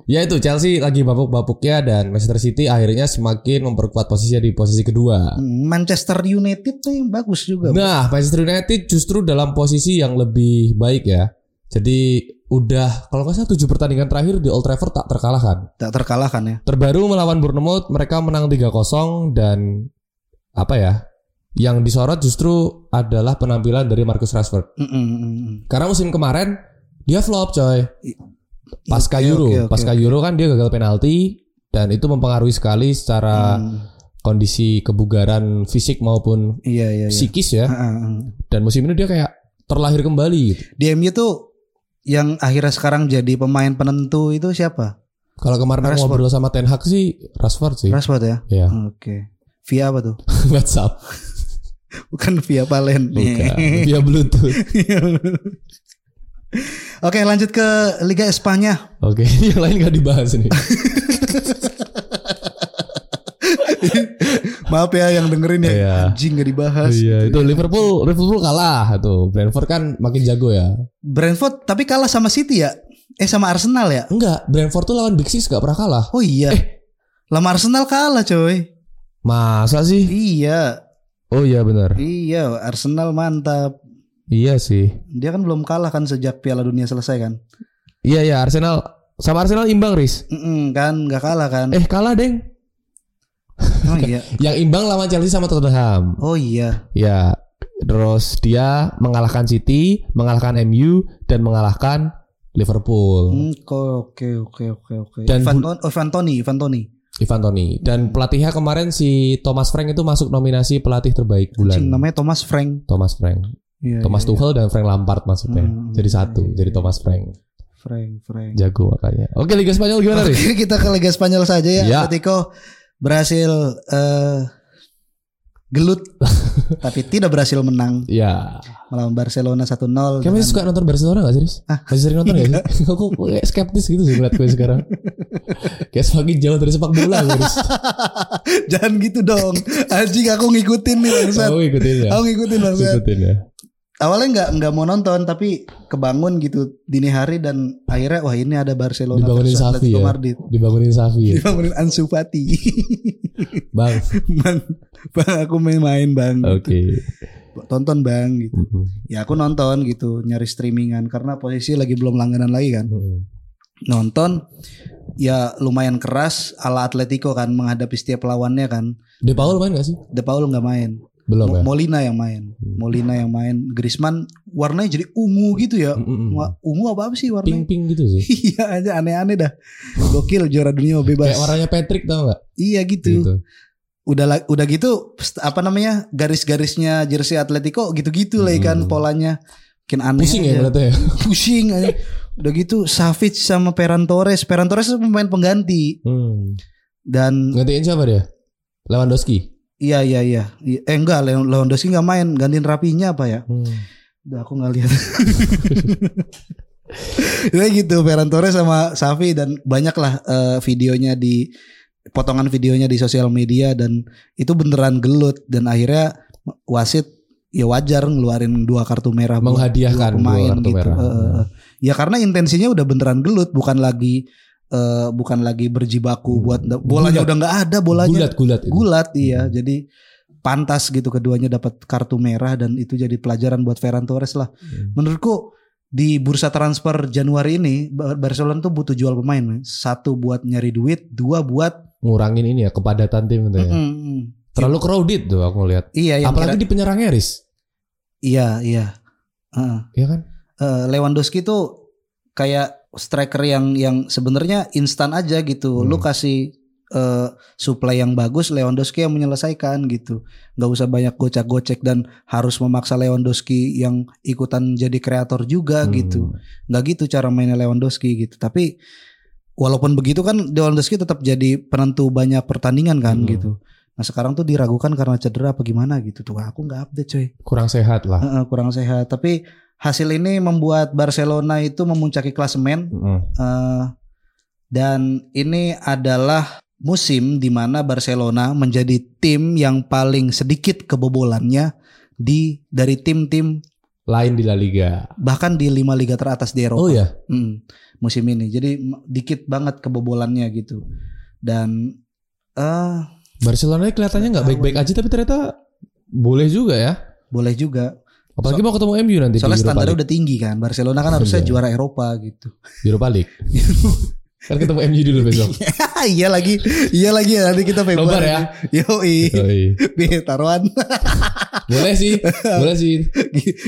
Ya itu Chelsea lagi babuk-babuknya dan Manchester City akhirnya semakin memperkuat posisinya di posisi kedua. Hmm, Manchester United tuh yang bagus juga. Nah, Manchester United justru dalam posisi yang lebih baik ya. Jadi udah kalau nggak salah tujuh pertandingan terakhir di Old Trafford tak terkalahkan. Tak terkalahkan ya. Terbaru melawan Bournemouth mereka menang 3-0 dan apa ya? Yang disorot justru adalah penampilan dari Marcus Rashford. Mm, mm, mm, mm. Karena musim kemarin dia flop coy. Pasca Oke, Euro, oke, oke, pasca Euro kan dia gagal penalti dan itu mempengaruhi sekali secara Hmm, kondisi kebugaran fisik maupun Iya iya. iya. psikis ya. Ah, ah. Dan musim ini dia kayak terlahir kembali gitu. Di MU tuh yang akhirnya sekarang jadi pemain penentu itu siapa? Kalau kemarin aku Rashford. ngobrol sama Ten Hag sih Rashford sih. Rashford ya. Ya, Oke. Via apa tuh? [LAUGHS] WhatsApp. Bukan via Palen. Bukan. Via Bluetooth. [LAUGHS] Oke, lanjut ke Liga Espanya. Oke, [LAUGHS] yang lain gak dibahas nih. Maaf ya yang dengerin ya. Iya. Anjing gak dibahas. Iya, itu Liverpool, Liverpool kalah tuh. Brentford kan makin jago ya. Brentford tapi kalah sama City ya? Eh sama Arsenal ya? Enggak, Brentford tuh lawan Big Six gak pernah kalah. Oh iya. Lama Arsenal kalah coy. Masa sih? Iya. Oh iya benar. Iya, Arsenal mantap. Iya sih. Dia kan belum kalah kan sejak Piala Dunia selesai kan? Iya ya Arsenal sama Arsenal imbang Riz. Mm-mm, kan nggak kalah kan? Eh kalah deng. Oh iya. [LAUGHS] Yang imbang lawan Chelsea sama Tottenham. Oh iya. Ya. Terus dia mengalahkan City, mengalahkan MU dan mengalahkan Liverpool. Hmm, Oke oke oke oke. Dan Ivan, oh, Ivan Toni, Ivan Toni. Ivan Toni dan pelatihnya kemarin si Thomas Frank itu masuk nominasi pelatih terbaik bulan. Cing, namanya Thomas Frank. Thomas Frank. Iya, Thomas iya, Tuchel dan Frank Lampard maksudnya. Hmm, jadi satu, iya, jadi iya. Thomas Frank. iya. Frank, Frank. Jago makanya. Oke, Liga Spanyol gimana? Oke, [LAUGHS] kita ke Liga Spanyol saja ya. Ya. Atletico berhasil eh, gelut [LAUGHS] tapi tidak berhasil menang Ya. melawan Barcelona 1-0. Kayak dengan- masih suka nonton Barcelona gak sih, Riz? Ah, Masih sering nonton gak sih? [LAUGHS] Aku kayak skeptis gitu sih ngeliat gue sekarang. kayak semakin jauh dari sepak bola gue, Riz. [LAUGHS] Jangan gitu dong. Anjing aku ngikutin nih bangsat. Oh, ikutin ya. Aku ngikutin bangsat. Ikutin ya. Awalnya nggak nggak mau nonton tapi kebangun gitu dini hari dan akhirnya wah ini ada Barcelona Dibangunin Safi ya. Madrid. Dibangunin Safi ya. Dibangunin Ansu Fati. [LAUGHS] Bang. bang, bang aku main main bang. Oke. Tonton bang gitu. Ya aku nonton gitu nyari streamingan karena posisi lagi belum langganan lagi kan. Nonton ya lumayan keras ala Atletico kan menghadapi setiap lawannya kan. De Paul main gak sih? De Paul nggak main. Belum ya? Molina yang main. Hmm. Molina yang main. Griezmann warnanya jadi ungu gitu ya. Mm-mm. Wa- Ungu apa, apa sih warnanya? Pink-pink gitu sih. [LAUGHS] Iya aja aneh-aneh dah. Gokil juara dunia [LAUGHS] bebas. Kayak warnanya Patrick tau gak? Iya gitu. Gitu. Udah udah gitu apa namanya? garis-garisnya jersey Atletico gitu-gitu lah kan Hmm. polanya. Makin aneh. Pusing ya aja. ngeliatnya ya. [LAUGHS] Pusing aja. Udah gitu Savic sama Ferran Torres. Ferran Torres itu pemain pengganti Hmm. dan Gantiin siapa dia? Lewandowski. Iya iya iya. Eh enggak Lew- Lewandowski nggak main, gantiin Rapinya apa ya? Hmm. Udah aku nggak lihat. [LAUGHS] Ya gitu Ferran Torres sama Safi dan banyak lah eh, videonya di potongan videonya di sosial media dan itu beneran gelut dan akhirnya wasit ya wajar ngeluarin dua kartu merah buat Menghadiahkan dua pemain dua kartu gitu. merah. Eh. ya karena intensinya udah beneran gelut bukan lagi eh, bukan lagi berjibaku Hmm. buat bolanya Gulat. udah nggak ada bolanya Gulat gulat itu. gulat iya jadi pantas gitu keduanya dapat kartu merah dan itu jadi pelajaran buat Ferran Torres lah Hmm. menurutku di bursa transfer Januari ini Bar- Barcelona tuh butuh jual pemain satu buat nyari duit dua buat Ngurangin ini ya kepadatan tim gitu ya. Mm. Terlalu crowded tuh aku lihat. iya Apalagi kira- di penyerangnya Riz. iya iya Heeh. Iya kan? Eh, Lewandowski tuh kayak striker yang yang sebenarnya instan aja gitu Hmm. lu kasih eh, supply yang bagus Lewandowski yang menyelesaikan gitu nggak usah banyak gocek-gocek dan harus memaksa Lewandowski yang ikutan jadi kreator juga Hmm. gitu nggak gitu cara mainnya Lewandowski gitu tapi walaupun begitu kan Lewandowski tetap jadi penentu banyak pertandingan kan Hmm. gitu nah sekarang tuh diragukan karena cedera apa gimana gitu tuh aku nggak update coy Kurang sehat lah. Heeh, kurang sehat tapi hasil ini membuat Barcelona itu memuncaki klasemen Mm. eh, dan ini adalah musim di mana Barcelona menjadi tim yang paling sedikit kebobolannya di dari tim-tim Lain di La Liga. bahkan di lima liga teratas di Eropa Oh ya. Hmm, musim ini. Jadi dikit banget kebobolannya gitu. Dan eh Barcelona kelihatannya nggak baik-baik aja tapi ternyata boleh juga ya. boleh juga. Apalagi mau ketemu MU nanti Soalnya standarnya udah tinggi kan. Barcelona kan harusnya Iya. juara Eropa gitu. Europa League. [LAUGHS] kan ketemu MU dulu besok. [LAUGHS] iya lagi, iya lagi ya nanti kita Nobar Februari. ya. Yoi. Yoi. [LAUGHS] Bi taruhan Boleh sih, boleh sih.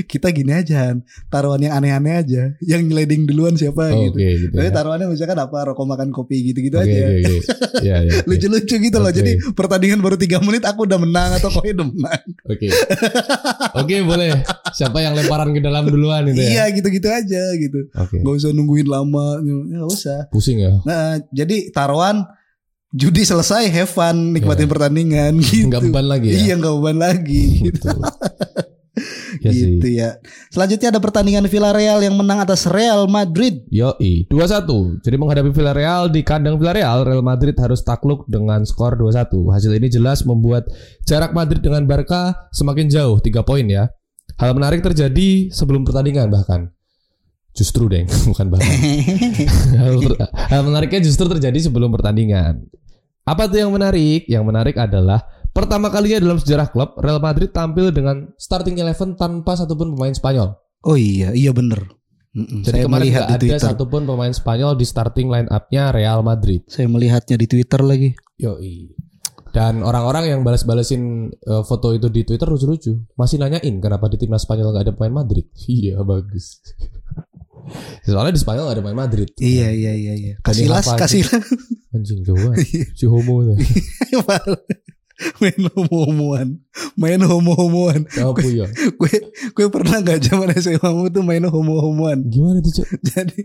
kita gini aja Han. taruhan yang aneh-aneh aja yang nyeleding duluan siapa Oke gitu gitu. tapi ya. taruhannya misalkan apa rokok makan kopi gitu-gitu aja oke oke. Iya iya. [LAUGHS] lucu-lucu gitu loh jadi pertandingan baru tiga menit aku udah menang atau kau udah menang Oke. Oke boleh. Siapa yang lemparan ke dalam duluan itu iya ya? gitu-gitu aja gitu Oke. nggak usah nungguin lama nggak usah Pusing ya. nah jadi taruhan judi selesai have fun nikmatin pertandingan gitu. Enggak beban lagi ya. iya nggak beban lagi. Gitu, Betul. [LAUGHS] Ya sih. gitu ya. Selanjutnya ada pertandingan Villarreal yang menang atas Real Madrid. Yoi 2-1 Jadi menghadapi Villarreal di kandang Villarreal Real Madrid harus takluk dengan skor 2-1 Hasil ini jelas membuat jarak Madrid dengan Barca semakin jauh 3 poin ya. Hal menarik terjadi sebelum pertandingan bahkan Justru deng [LAUGHS] bukan bahkan [LAUGHS] hal, menariknya justru terjadi sebelum pertandingan Apa tuh yang menarik? Yang menarik adalah Pertama kalinya dalam sejarah klub Real Madrid tampil dengan starting eleven tanpa satupun pemain Spanyol Oh iya, iya bener. Mm-mm, Jadi saya kemarin melihat nggak di ada Twitter. satupun pemain Spanyol di starting line up-nya Real Madrid. Saya melihatnya di Twitter lagi. Yoi. Dan orang-orang yang balas-balasin eh, foto itu di Twitter lucu-lucu. Masih nanyain kenapa di timnas Spanyol nggak ada pemain Madrid. [LAUGHS] Iya bagus. Soalnya di Spanyol nggak ada pemain Madrid. Iya, iya, iya, iya. Kasilas, kasilas. Anjing coba. Si homo tuh. main homo-homoan. Main homo-homoan. Apa ya? Gue gue pernah gak zaman SMA mu tuh main homo-homoan. Gimana tuh cok? Jadi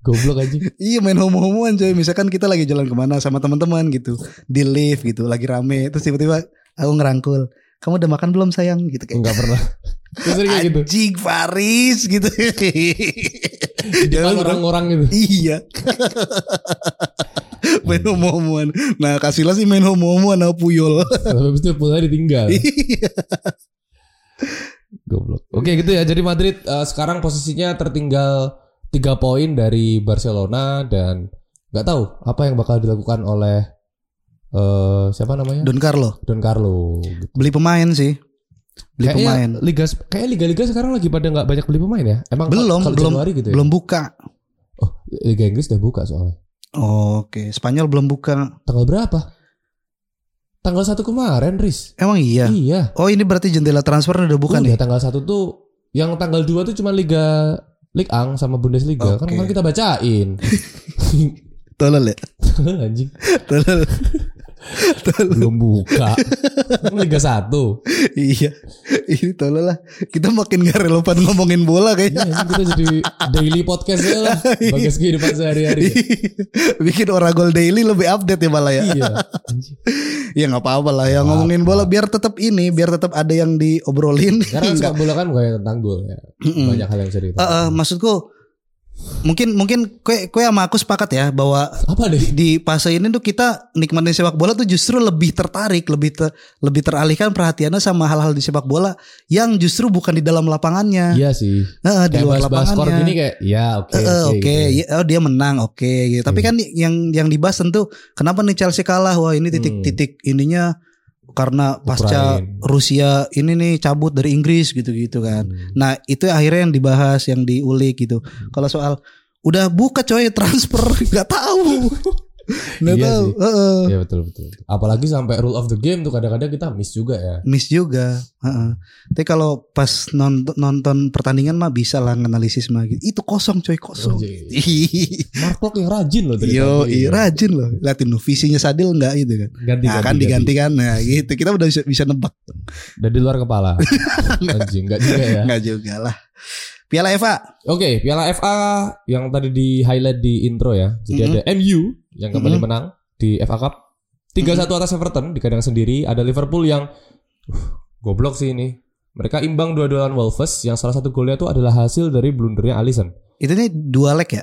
Goblok aja. iya main homo-homoan coy. Misalkan kita lagi jalan ke mana sama teman-teman gitu. Di lift gitu, lagi rame. Terus tiba-tiba aku ngerangkul. Kamu udah makan belum sayang? Gitu kayak. Enggak pernah. [LAUGHS] Gitu. Anjing Faris gitu. Depan orang-orang gitu. Iya. [LAUGHS] main homo-homoan. Nah, Kasila sih main homo-homoan sama Puyol. [LAUGHS] Habis itu pulangnya ditinggal. Iya. Goblok. Oke gitu ya. Jadi Madrid eh, sekarang posisinya tertinggal 3 poin dari Barcelona dan nggak tahu apa yang bakal dilakukan oleh eh siapa namanya? Don Carlo Don Carlo. Gitu. beli pemain sih. Beli Kayaknya pemain. liga kayak liga-liga sekarang lagi pada nggak banyak beli pemain ya? Emang Belum, kalau belum, Januari gitu ya? belum buka. Oh, Liga Inggris udah buka soalnya. Oke, Spanyol belum buka. Tanggal berapa? Tanggal 1 kemarin, Riz. Emang iya. Iya. Oh, ini berarti jendela transfer udah buka Udah nih. tanggal 1 tuh yang tanggal 2 tuh cuma Liga Ligue 1 sama Bundesliga. Kan Oke. kemarin kita bacain. [LAUGHS] Tolol ya. [LAUGHS] Anjing. Tolol. Belum buka Liga 1 iya. Ini tolol lah. Kita makin gak relevan ngomongin bola kayaknya. Iya, kita jadi daily podcast ya lah [LAUGHS] bagas kehidupan sehari-hari Bikin Oragol Daily lebih update ya malah ya. iya. [LAUGHS] Ya nggak apa-apa lah ya ngomongin bola biar tetap ini, biar tetap ada yang diobrolin. karena bola kan bukan tentang gol ya banyak hal yang bisa diketahui eh, maksudku mungkin mungkin kue kue sama aku sepakat ya bahwa apa deh di fase ini tuh kita nikmatin sepak bola tuh justru lebih tertarik, lebih ter- lebih teralihkan perhatiannya sama hal-hal di sepak bola yang justru bukan di dalam lapangannya, iya sih di kayak luar skor lapangannya. gini kayak ya oke Eh, eh, oke Oke, gitu. ya, oh dia menang, oke. gitu. Tapi kan yang yang dibahas tentu kenapa nih Chelsea kalah? Wah ini titik-titik ininya karena pasca Ukraine. Rusia ini nih cabut dari Inggris gitu-gitu kan. Hmm. Nah itu akhirnya yang dibahas, yang diulik gitu. Kalau soal udah buka coy [LAUGHS] transfer nggak tahu, [LAUGHS] [LAUGHS] nggak Iya tahu. sih. Heeh. Iya betul betul apalagi sampai rule of the game tuh kadang-kadang kita miss juga ya Miss juga. Heeh. Tapi kalau pas nonton, nonton pertandingan mah bisa lah analisis mah gitu. Itu kosong coy kosong. Ih. Mark Klok yang rajin loh Yo, tadi. iya, rajin loh. Liatin loh, visinya Sadil enggak gitu kan. ganti Nah, kan diganti kan. Nah, gitu. Kita udah bisa, bisa nebak. dari luar kepala [LAUGHS] anjing enggak juga ya Enggak juga lah. Piala FA. Oke, Piala FA yang tadi di highlight di intro ya. Jadi Mhm. ada MU yang kembali Mhm. menang di FA Cup. 3-1 atas Everton di kandang sendiri. Ada Liverpool yang uh, goblok sih ini. Mereka imbang dua-dua lawan Wolves yang salah satu golnya itu adalah hasil dari blundernya Alisson. Itu nih dua leg ya?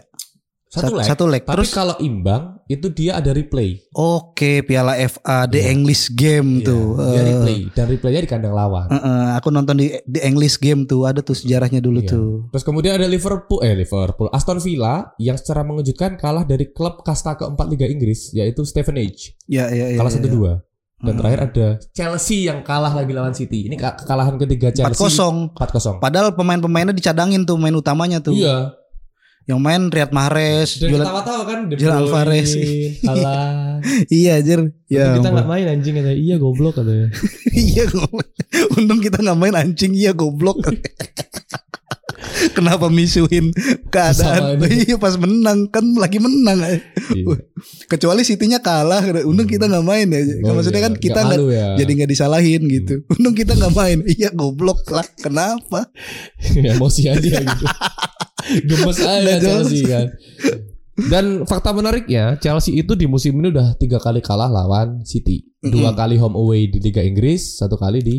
Satu leg. Satu leg. Tapi Terus kalau imbang itu dia ada replay. oke Piala FA The Iya. English Game tuh. Iya, dia Eh, replay dan replaynya di kandang lawan. eh, eh, aku nonton di The English Game tuh ada tuh sejarahnya dulu Iya. tuh. Terus kemudian ada Liverpool eh Liverpool Aston Villa yang secara mengejutkan kalah dari klub kasta keempat Liga Inggris yaitu Stevenage. Ya ya ya. Kalah ya, satu ya. dua. Dan Hmm. terakhir ada Chelsea yang kalah lagi lawan City. Ini ke- kekalahan ketiga Chelsea. 4-0. 4-0. Padahal pemain-pemainnya dicadangin tuh main utamanya tuh. Iya. Yang main Riyad Mahrez, Dan Julian- ketawa-tawa kan Julian Alvarez. [LAUGHS] Iya anjir. Ya, kita nggak main anjing kata. Iya goblok katanya. [LAUGHS] Iya goblok. Untung kita nggak main anjing iya goblok. [LAUGHS] Kenapa misuhin keadaan? Iya pas menang kan lagi menang. Iya. Kecuali City-nya kalah, untung kita nggak main ya. Oh, Maksudnya iya. kan kita Nggak ya. jadi nggak disalahin gitu. Untung kita nggak main. Iya goblok lah. Kenapa? emosi aja gitu. Gemes aja. Chelsea kan. Dan fakta menariknya Chelsea itu di musim ini udah tiga kali kalah lawan City. Dua Mm-mm. kali home away di Liga Inggris, satu kali di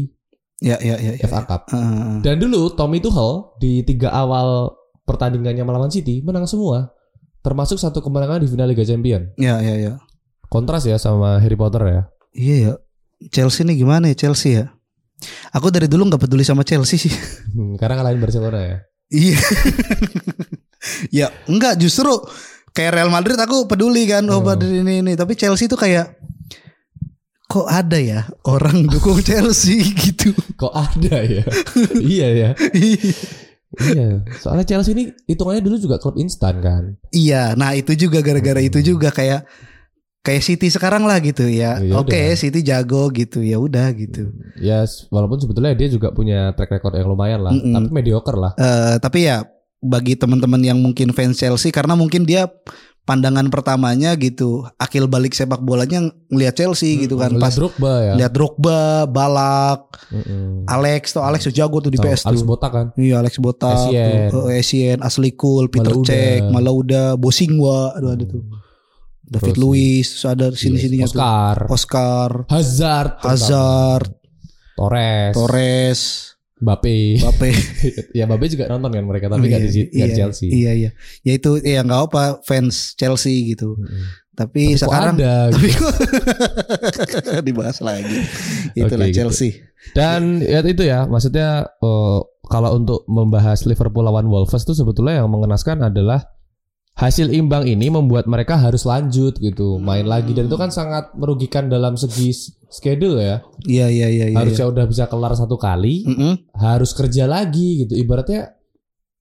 Ya ya ya. ya. FA Cup. Ah, Dan dulu Tommy Tuchel di tiga awal pertandingannya melawan City menang semua. Termasuk satu kemenangan di final Liga Champion. ya ya ya. Kontras ya sama Harry Potter ya. Iya ya. Chelsea nih gimana ya Chelsea ya? Aku dari dulu nggak peduli sama Chelsea sih. Hmm, karena ngalahin Barcelona ya. Iya. ya enggak justru kayak Real Madrid aku peduli kan oh Hmm. Madrid ini ini tapi Chelsea tuh kayak kok ada ya orang [LAUGHS] dukung Chelsea gitu. Kok ada ya? [LAUGHS] iya ya. Iya. Soalnya Chelsea ini hitungannya dulu juga klub instan kan. iya, nah itu juga gara-gara itu juga kayak kayak City sekarang lah gitu ya. Ya Oke, udah. City jago gitu ya udah gitu. Ya s- walaupun sebetulnya dia juga punya track record yang lumayan lah, Mm-mm. tapi mediocre lah. Eh tapi ya bagi teman-teman yang mungkin fans Chelsea karena mungkin dia pandangan pertamanya gitu akil balik sepak bolanya ngelihat Chelsea gitu kan Lihat pas Drogba ya. lihat Drogba, Balak, Mm-mm. Alex tuh Alex tuh jago tuh di Tahu, PS Alex tuh. Botak kan. Iya Alex Botak, Essien. tuh, Essien, Asli Cool, Peter. Cech, Malauda, Bosingwa, aduh ada tuh. David Terus Luiz, terus ada sini-sininya tuh. Oscar, Oscar, Hazard. Hazard, Torres, Torres, Mbappe. Mbappe. [LAUGHS] ya Mbappe juga nonton kan mereka tapi nggak Iya, di, iya, Chelsea. Iya iya. Ya itu ya nggak apa fans Chelsea gitu. Mm-mm. Tapi, Tapi kok sekarang ada [LAUGHS] tapi gitu. [LAUGHS] dibahas lagi. Itulah Oke, gitu. Chelsea. Dan ya itu ya, maksudnya eh, kalau untuk membahas Liverpool lawan Wolves itu sebetulnya yang mengenaskan adalah hasil imbang ini membuat mereka harus lanjut gitu, main lagi dan itu kan sangat merugikan dalam segi schedule ya. Iya iya iya iya. Harusnya udah bisa kelar satu kali, Mm-mm. harus kerja lagi gitu. Ibaratnya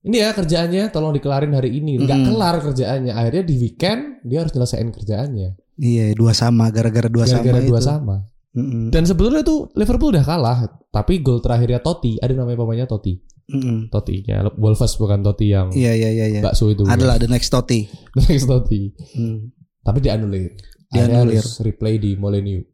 ini ya kerjaannya tolong dikelarin hari ini. Nggak Mm-mm. kelar kerjaannya. Akhirnya di weekend dia harus nyelesain kerjaannya. Iya dua sama gara-gara dua Gara-gara sama dua itu. sama. Mm-mm. Dan sebetulnya tuh Liverpool udah kalah, tapi gol terakhirnya Totti, ada namanya pemainnya Totti. Mm-mm. Totti-nya Wolves bukan Totti yang Iya iya iya iya. bakso itu. Adalah the next Totti. [LAUGHS] Next Totti. Hmm. Tapi dianulir. Dianulir. harus replay di Molineux.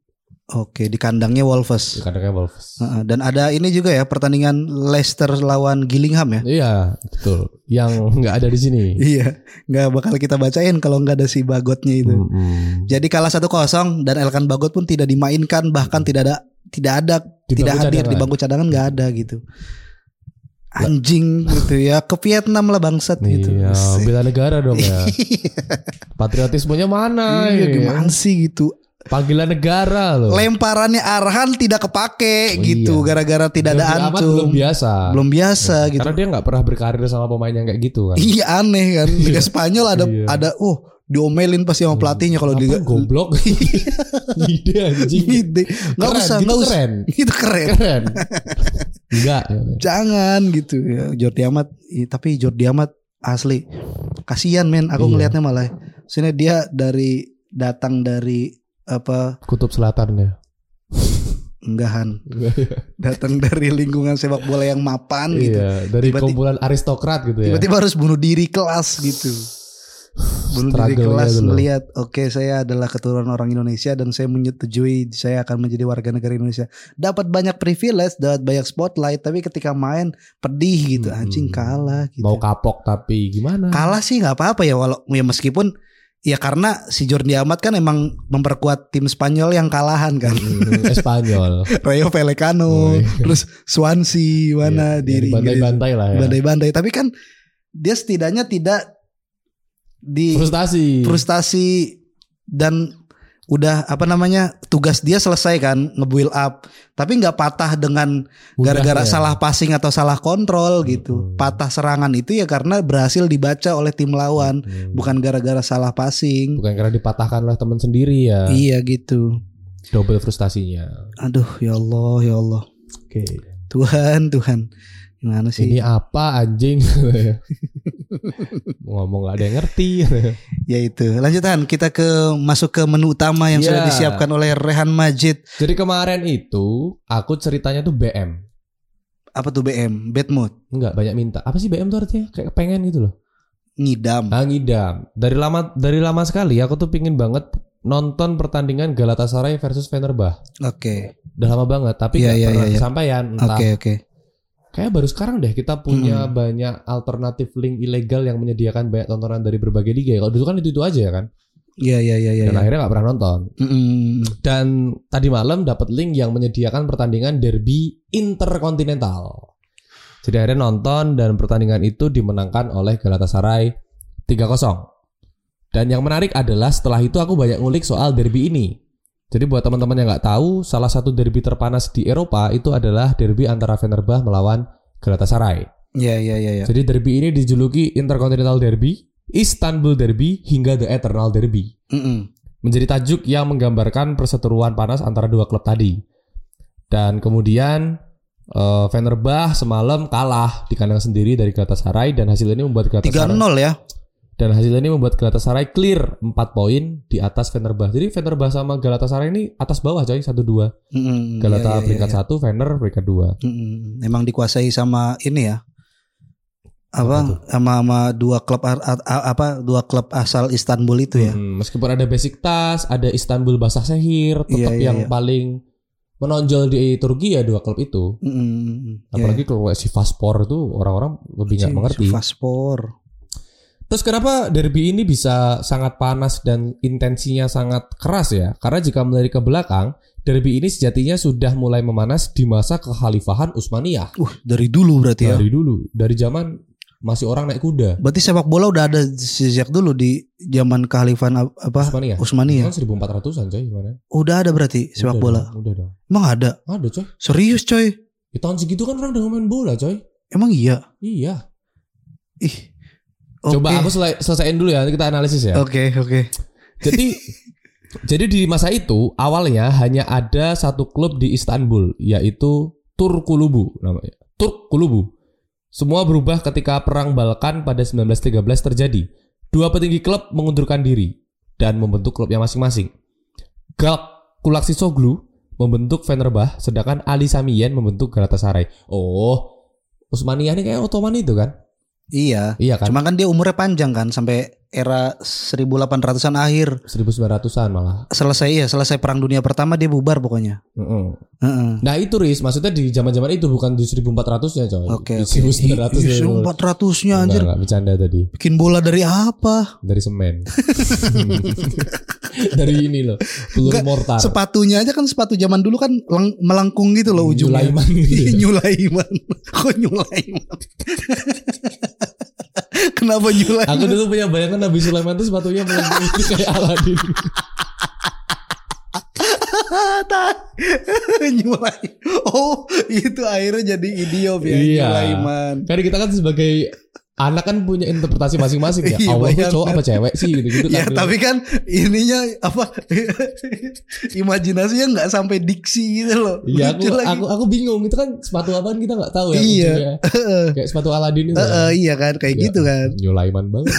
Oke di kandangnya Wolves. Kadang-kadang Wolves. Heeh, Dan ada ini juga ya pertandingham Leicester lawan Gillingham ya. Iya, betul. Yang nggak ada di sini. [LAUGHS] Iya, nggak bakal kita bacain kalau nggak ada si Bagotnya itu. Mm-mm. Jadi kalah 1-0 dan Elkan Bagot pun tidak dimainkan bahkan tidak ada tidak ada Di tidak hadir di cadangan. bangku cadangan nggak ada gitu. Anjing gitu ya ke Vietnam lah bangsat gitu. Iya, bela negara dong ya. [LAUGHS] Patriotismenya mana? Iya, ya? gimana sih gitu. Panggilan negara loh. Lemparannya Arhan tidak kepake Oh, gitu iya. gara-gara tidak ada Jordi Amat ancum. belum biasa. Belum biasa gitu. Karena dia nggak pernah berkarir sama pemain yang kayak gitu kan. Iya aneh kan. [LAUGHS] Liga Spanyol ada Iya. ada oh diomelin pasti sama pelatihnya kalau dia goblok. [LAUGHS] Ide anjing. Ide. Nggak usah, gitu nggak usah. keren. Itu keren. Keren. Enggak. Jangan gitu ya. Jordi Amat i- tapi Jordi Amat asli kasihan men aku Iya. ngelihatnya malah. Sini dia dari datang dari apa Kutub Selatan ya. enggahan datang dari lingkungan sepak bola yang mapan gitu Iya, dari Tiba-tiba- kumpulan aristokrat gitu ya. tiba-tiba harus bunuh diri kelas gitu bunuh diri kelas melihat oke saya adalah keturunan orang Indonesia dan saya menyetujui saya akan menjadi warga negara Indonesia dapat banyak privilege dapat banyak spotlight tapi ketika main pedih gitu Hmm. anjing kalah gitu Mau kapok tapi gimana? kalah sih nggak apa-apa ya walau ya meskipun ya karena si Jordi Amat kan emang memperkuat tim Spanyol yang kalahan kan Hmm, Espanyol. [LAUGHS] Rayo Vallecano Oh, iya. terus Swansea mana Iya, di yang Inggris bantai-bantai lah ya. bandai-bandai tapi kan dia setidaknya tidak di Frustasi. frustasi dan udah apa namanya tugas dia selesai kan nge-build up tapi nggak patah dengan gara-gara Mudahnya. salah passing atau salah kontrol gitu Hmm. patah serangan itu ya karena berhasil dibaca oleh tim lawan Hmm. bukan gara-gara salah passing Bukan karena dipatahkan oleh teman sendiri ya. iya gitu double frustasinya. Aduh, ya Allah, ya Allah. Oke. Tuhan, Tuhan. Gimana sih? Ini apa anjing? [LAUGHS] [LAUGHS] Ngomong gak ada yang ngerti. Ya itu. Lanjutan kita ke masuk ke menu utama yang sudah Iya. disiapkan oleh Rehan Majid. Jadi kemarin itu aku ceritanya tuh BM. Apa tuh BM? Bad mood. Enggak banyak minta. Apa sih BM tuh artinya? Kayak pengen gitu loh. Ngidam. Ah ngidam. Dari lama dari lama sekali aku tuh pingin banget nonton pertandingan Galatasaray versus Fenerbah. Oke. Udah lama banget tapi Iya, nggak iya, pernah iya, iya. kesampaian. Oke, oke. Kayak baru sekarang deh kita punya banyak alternatif link ilegal yang menyediakan banyak tontonan dari berbagai liga. Kalau dulu kan itu itu aja ya kan. Iya, iya, iya, iya. Dan akhirnya nggak pernah nonton. Mm-mm. Dan tadi malam dapat link yang menyediakan pertandingan derby interkontinental. Jadi akhirnya nonton dan pertandingan itu dimenangkan oleh Galatasaray 3-0. Dan yang menarik adalah setelah itu aku banyak ngulik soal derby ini. Jadi buat teman-teman yang nggak tahu, salah satu derby terpanas di Eropa itu adalah derby antara Fenerbah melawan Galatasaray. Iya, iya, iya, iya. Jadi derby ini dijuluki Intercontinental Derby, Istanbul Derby, hingga The Eternal Derby Mm-mm. menjadi tajuk yang menggambarkan perseteruan panas antara dua klub tadi. Dan kemudian eh, Fenerbah semalam kalah di kandang sendiri dari Galatasaray dan hasil ini membuat 3-0 Galatasaray ya. Dan hasil ini membuat Galatasaray clear 4 poin di atas Fenerbah. Jadi Fenerbah sama Galatasaray ini atas bawah coy 1 2. Mm-mm. Galata Iya, iya, peringkat iya. 1, Fener peringkat 2. Mm-mm. Emang dikuasai sama ini ya. Apa sama sama dua klub apa dua klub asal Istanbul itu ya. Hmm, meskipun ada Besiktas, ada Istanbul Basaksehir, tetap Iya, iya, yang iya. paling menonjol di Turki ya dua klub itu. Mm-mm. Apalagi kalau kayak si Vaspor itu orang-orang lebih nggak mengerti. Vaspor. Terus kenapa derby ini bisa sangat panas dan intensinya sangat keras ya? Karena jika melirik ke belakang, derby ini sejatinya sudah mulai memanas di masa kekhalifahan Utsmaniyah. Uh, dari dulu berarti ya. Dari dulu, dari zaman masih orang naik kuda. Berarti sepak bola udah ada sejak dulu di zaman kekhalifahan ap- apa? Utsmaniyah. Utsmaniyah. Kan 1400-an coy gimana? Udah ada berarti sepak Udah bola. dong, udah dong. Emang ada? Ada coy. Serius coy? Di tahun segitu kan orang udah main bola coy. Emang iya? Iya. Ih. Coba Oke. aku selai- selesaiin dulu ya, nanti kita analisis ya. Oke, oke. Jadi [LAUGHS] jadi di masa itu awalnya hanya ada satu klub di Istanbul yaitu Turkulubu namanya. Turkulubu. Semua berubah ketika perang Balkan pada 1913 terjadi. Dua petinggi klub mengundurkan diri dan membentuk klubnya masing-masing. Galk Kulaksisoglu membentuk Fenerbah sedangkan Ali Samiyen membentuk Galatasaray. Oh, Utsmaniyah ini kayak Ottoman itu kan? Iya. Iya kan? Cuma kan dia umurnya panjang kan sampai era 1800-an akhir. 1900-an malah. Selesai ya, selesai perang dunia pertama dia bubar pokoknya. Heeh. Heeh. Nah itu Riz, maksudnya di zaman-zaman itu bukan di 1400-nya coy. Oke, di oke. 1900 Ih, 1400-nya anjir. Enggak, bercanda tadi. Bikin bola dari apa? Dari semen. [LAUGHS] [LAUGHS] Dari ini loh, peluru mortar. Sepatunya aja kan sepatu zaman dulu kan leng- melengkung gitu loh ujungnya. Nyulaiman gitu ya. [LAUGHS] Nyulaiman. Kok nyulaiman? Kenapa nyulaiman? Aku dulu punya bayangan Nabi Sulaiman tuh sepatunya melengkung kayak Aladin. [LAUGHS] Nyulai. Oh, itu akhirnya jadi idiom ya Iya. Nyulaiman. Karena kita kan sebagai anak kan punya interpretasi masing-masing ya. [LAUGHS] Iya, bayangkan. cowok apa cewek sih gitu-gitu kan. Ya tapi kan ininya apa [LAUGHS] imajinasinya nggak sampai diksi gitu loh. Iya aku, lagi. aku aku bingung itu kan sepatu apaan kita nggak tahu ya. Iya. [LAUGHS] Kayak sepatu Aladin itu. Kan. eh, iya kan kayak Iya. gitu kan Nyulaiman banget.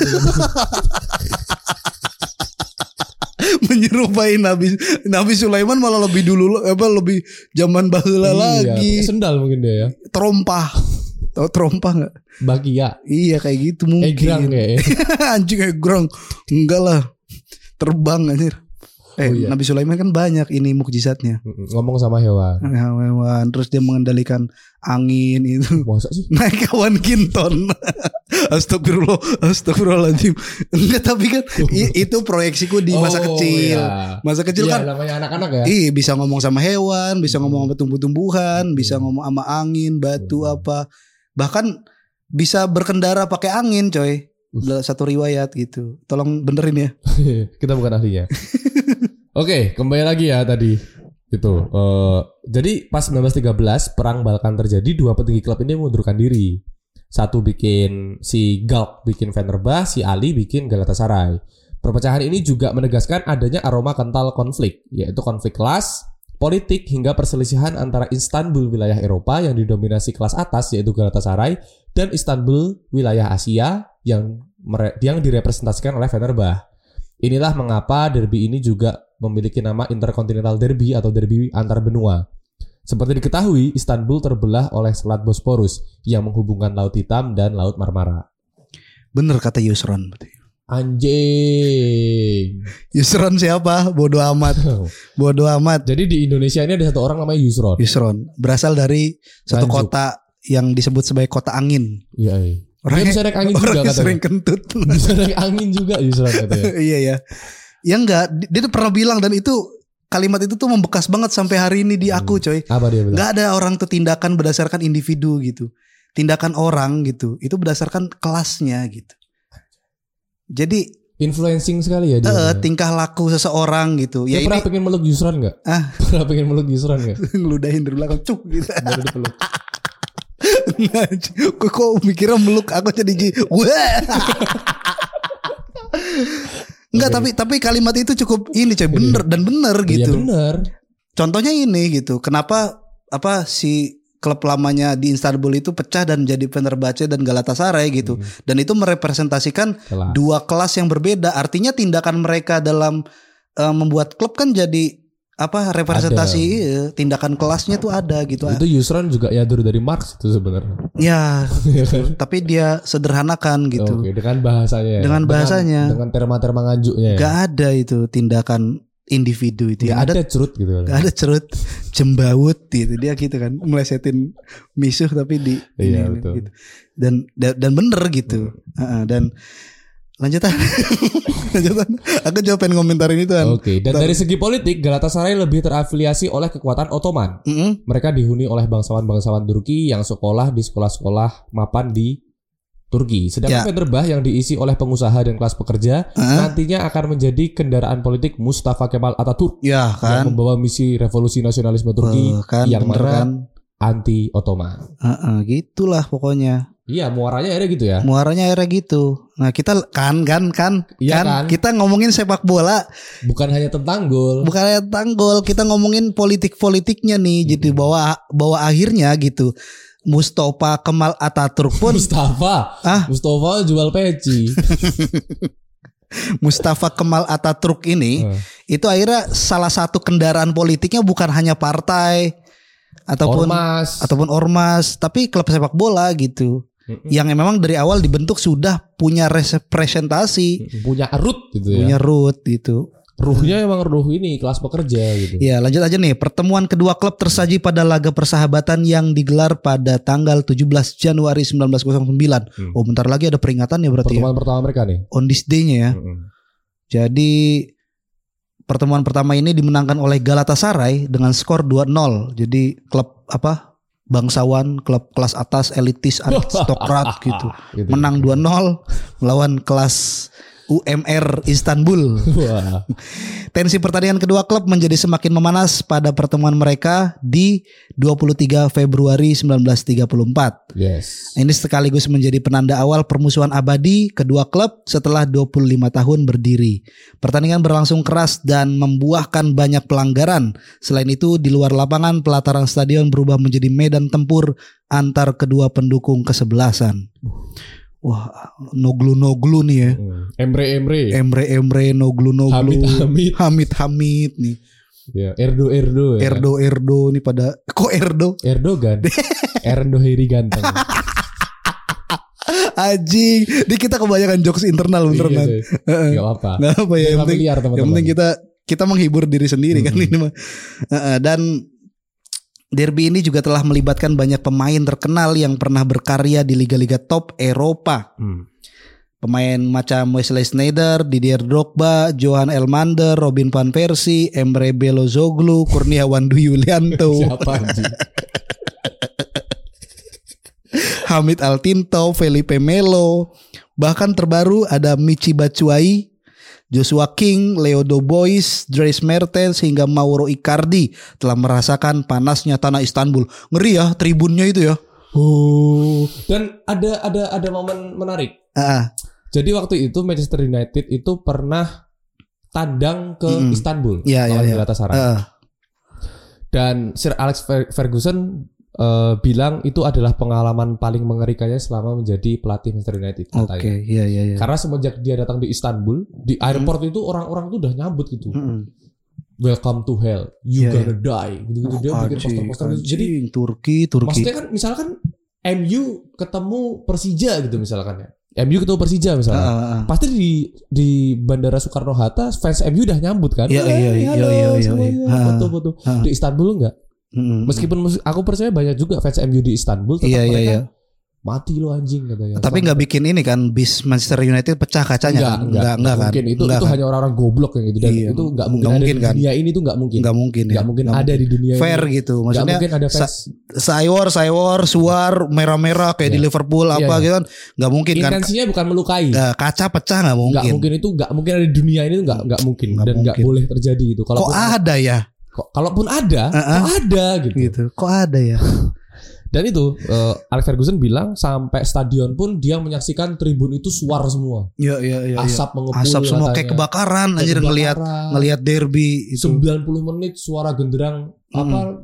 menyerupai Nabi Nabi Sulaiman malah lebih dulu apa lebih zaman bahula Iya, lagi sendal mungkin dia ya. terompah tau terompah nggak Bagia. iya kayak gitu mungkin Egrang [LAUGHS] kayak. anjing egrang enggak lah terbang anjir eh Oh, iya. Nabi Sulaiman kan banyak ini mukjizatnya Ngomong sama hewan. hewan terus dia mengendalikan angin itu Masa sih? naik kawan kinton [LAUGHS] Astagfirullah Astagfirullahaladzim Enggak tapi kan [LAUGHS] Itu proyeksiku di masa Oh, kecil iya. Masa kecil Iya, kan namanya anak-anak ya. Ih bisa ngomong sama hewan Bisa ngomong sama tumbuh-tumbuhan Bisa Hmm. ngomong sama angin Batu Hmm. apa Bahkan Bisa berkendara pakai angin coy Uh. Satu riwayat gitu Tolong benerin ya [LAUGHS] Kita bukan ahlinya. [LAUGHS] Oke, kembali lagi ya tadi. Gitu. Eh, jadi pas 1913 perang Balkan terjadi, dua petinggi klub ini mengundurkan diri. Satu bikin si Galk bikin Fenerbah, si Ali bikin Galatasaray. Perpecahan ini juga menegaskan adanya aroma kental konflik, yaitu konflik kelas, politik hingga perselisihan antara Istanbul wilayah Eropa yang didominasi kelas atas yaitu Galatasaray dan Istanbul wilayah Asia yang yang direpresentasikan oleh Fenerbah. Inilah mengapa derby ini juga memiliki nama Intercontinental Derby atau derby antar benua. Seperti diketahui, Istanbul terbelah oleh Selat Bosporus yang menghubungkan Laut Hitam dan Laut Marmara. Bener kata Yusron. Anjing. Yusron siapa? Bodoh amat. [LAUGHS] Bodoh amat. Jadi di Indonesia ini ada satu orang namanya Yusron. Yusron berasal dari satu Nganjuk. kota yang disebut sebagai kota angin. Iya, iya. Dia Orangnya- bisa naik angin juga Orangnya katanya. sering kentut. [LAUGHS] Bisa naik angin juga Yusron katanya. [LAUGHS] iya ya. Ya enggak, dia dia tuh pernah bilang dan itu kalimat itu tuh membekas banget sampai hari ini di aku, coy. Apa dia bilang? Enggak ada orang tuh tindakan berdasarkan individu gitu. Tindakan orang gitu, itu berdasarkan kelasnya gitu. Jadi Influencing sekali ya dia. eh, tingkah laku seseorang gitu. Dia Ya ini [LAUGHS] pernah pengen meluk Yusron nggak? Ah. Pernah pengen meluk Yusron nggak? ngeludahin dari belakang cuk gitu. Baru dipeluk. kok, kok mikirnya meluk aku jadi. Wah. Enggak tapi tapi kalimat itu cukup ini coy bener dan bener Iya gitu. benar. Contohnya ini gitu. Kenapa apa si klub lamanya di Istanbul itu pecah dan jadi Fenerbahce dan Galatasaray gitu. Dan itu merepresentasikan Kelas. dua kelas yang berbeda. Artinya tindakan mereka dalam eh, membuat klub kan jadi apa representasi iya, tindakan kelasnya tuh ada gitu. Itu Yusron juga yadur dari Marx itu sebenarnya. Ya, [LAUGHS] Iya kan? tapi dia sederhanakan gitu. Oke, dengan bahasanya. ya. Dengan bahasanya. Dengan, terma-terma nganjuknya. ya. Gak ada itu tindakan individu itu. Nggak Yang ada ada cerut gitu. kan. ada cerut jembawut gitu dia gitu kan melesetin misuh tapi di Iya, ini, betul. gitu. Dan, dan dan bener gitu. Heeh, dan lanjutan [LAUGHS] lanjutan aku jawab pengen komentarin itu kan. Oke, dan dari segi politik Galatasaray lebih terafiliasi oleh kekuatan Ottoman. Mm-mm. Mereka dihuni oleh bangsawan-bangsawan Turki yang sekolah di sekolah-sekolah mapan di Turki. Sedangkan Ya. Fenerbah yang diisi oleh pengusaha dan kelas pekerja Heeh. nantinya akan menjadi kendaraan politik Mustafa Kemal Atatürk ya yang kan membawa misi revolusi nasionalisme Turki Eh, kan yang bener mana kan anti Ottoman. Heeh, gitulah pokoknya Iya, muaranya ada gitu ya. muaranya akhirnya gitu nah kita kan kan kan Iya kan, kan? kita ngomongin sepak bola Bukan hanya tentang gol. bukan tanggul kita ngomongin politik politiknya nih jadi bahwa bahwa akhirnya gitu Mustafa Kemal Atatürk pun Mustafa. Ah. Mustafa jual peci. [LAUGHS] Mustafa Kemal Atatürk ini Eh, itu akhirnya salah satu kendaraan politiknya bukan hanya partai ataupun Ormas. ataupun ormas tapi klub sepak bola gitu Mm-mm. yang memang dari awal dibentuk sudah punya representasi punya root gitu ya. punya root gitu Ruhnya emang ruh ini kelas pekerja gitu. Ya lanjut aja nih Pertemuan kedua klub tersaji pada laga persahabatan Yang digelar pada tanggal 17 Januari 1909 Hmm. Oh bentar lagi ada peringatan ya berarti ya Pertemuan pertama mereka nih. On this day-nya ya Mm-mm. Jadi Pertemuan pertama ini dimenangkan oleh Galatasaray Dengan skor 2-0 Jadi klub apa Bangsawan, klub kelas atas, elitis, aristokrat [LAUGHS] gitu Gitu. Menang 2-0 Melawan kelas UMR Istanbul Wah. [LAUGHS] Tensi pertandingan kedua klub menjadi semakin memanas pada pertemuan mereka di 23 Februari 1934. Yes. Ini sekaligus menjadi penanda awal permusuhan abadi kedua klub setelah 25 tahun berdiri. Pertandingan berlangsung keras dan membuahkan banyak pelanggaran. Selain itu, di luar lapangan pelataran stadion berubah menjadi medan tempur antar kedua pendukung kesebelasan. Wah, noglu-noglu nih ya. Mm. Emre Emre. Emre-emre, noglu-noglu. Hamid Hamid. Hamid-hamid nih. Ya, Erdo Erdo ya. Erdo Erdo nih pada kok Erdo Erdogan. [LAUGHS] Erdo Heri ganteng. anjing di kita kebanyakan jokes internal Iya, Nan. coy. Heeh. Gak apa. nggak apa ya yang penting Familiar teman-teman. yang penting kita kita menghibur diri sendiri kan Hmm. ini mah dan Derby ini juga telah melibatkan banyak pemain terkenal yang pernah berkarya di liga-liga top Eropa. Hmm. Pemain macam Wesley Sneijder, Didier Drogba, Johan Elmander, Robin van Persie, Emre Belozoglu, Kurniawan Dwi Yulianto. [LAUGHS] Siapa? Hamid Altinto, Felipe Melo, bahkan terbaru ada Michi Batshuayi, Joshua King, Leo Boys, Dries Mertens hingga Mauro Icardi telah merasakan panasnya tanah Istanbul. Ngeri ya tribunnya itu ya. Oh. Dan ada ada ada momen menarik. Ah, Jadi waktu itu Manchester United itu pernah tandang ke Mm-mm. Istanbul Iya, iya, lawan iya. Galatasaray. Eh, Dan Sir Alex Fer- Ferguson eh, bilang itu adalah pengalaman paling mengerikannya selama menjadi pelatih Manchester United Oke, katanya. iya iya iya. Karena semenjak dia datang di Istanbul, di airport itu orang-orang tuh udah nyambut gitu. Mm-mm. Welcome to hell, you Iya, gonna die. Gitu-gitu dia bikin Anjing, poster-poster gitu. Jadi. Turki, Turki. maksudnya kan misalkan MU ketemu Persija gitu misalkan ya. MU ketemu Persija Ah, misalkan. ah, ah. Pasti di di Bandara Soekarno Hatta fans MU udah nyambut kan? Iya, iya, iya, iya, iya, semuanya, iya. Foto-foto. ah. Di Istanbul enggak? Mm-mm. Meskipun aku percaya banyak juga fans MU di Istanbul tetap Iya iya mereka iya. mati lo anjing katanya. Tapi nggak bikin ini kan bis Manchester United pecah kacanya enggak, kan? enggak, Enggak, enggak kan? mungkin itu Enggak itu kan? hanya orang-orang goblok yang gitu dan Iya, itu enggak mungkin nggak ada mungkin di kan? dunia ini tuh enggak mungkin. Enggak mungkin ya. Enggak mungkin Nggak ada di dunia fair ini. gitu. Enggak Maksudnya mungkin ada fans saywar saywar suar merah-merah kayak di Iya. Liverpool Iya, apa iya. gitu kan nggak mungkin kan intensinya bukan melukai. Nggak, kaca pecah nggak Enggak mungkin mungkin itu enggak mungkin ada di dunia ini tuh enggak enggak mungkin Nggak dan enggak mungkin. boleh terjadi itu. kok Kalaupun ada ya kok- kalaupun ada, Uh-uh. kok ada gitu. gitu kok ada ya [LAUGHS] Dan itu eh, Alex Ferguson bilang sampai stadion pun dia menyaksikan tribun itu suar semua. Iya iya iya. iya. Asap mengepul Asap semua kayak katanya. kebakaran Kayak anjir ngelihat ngelihat derby itu. 90 menit suara genderang apa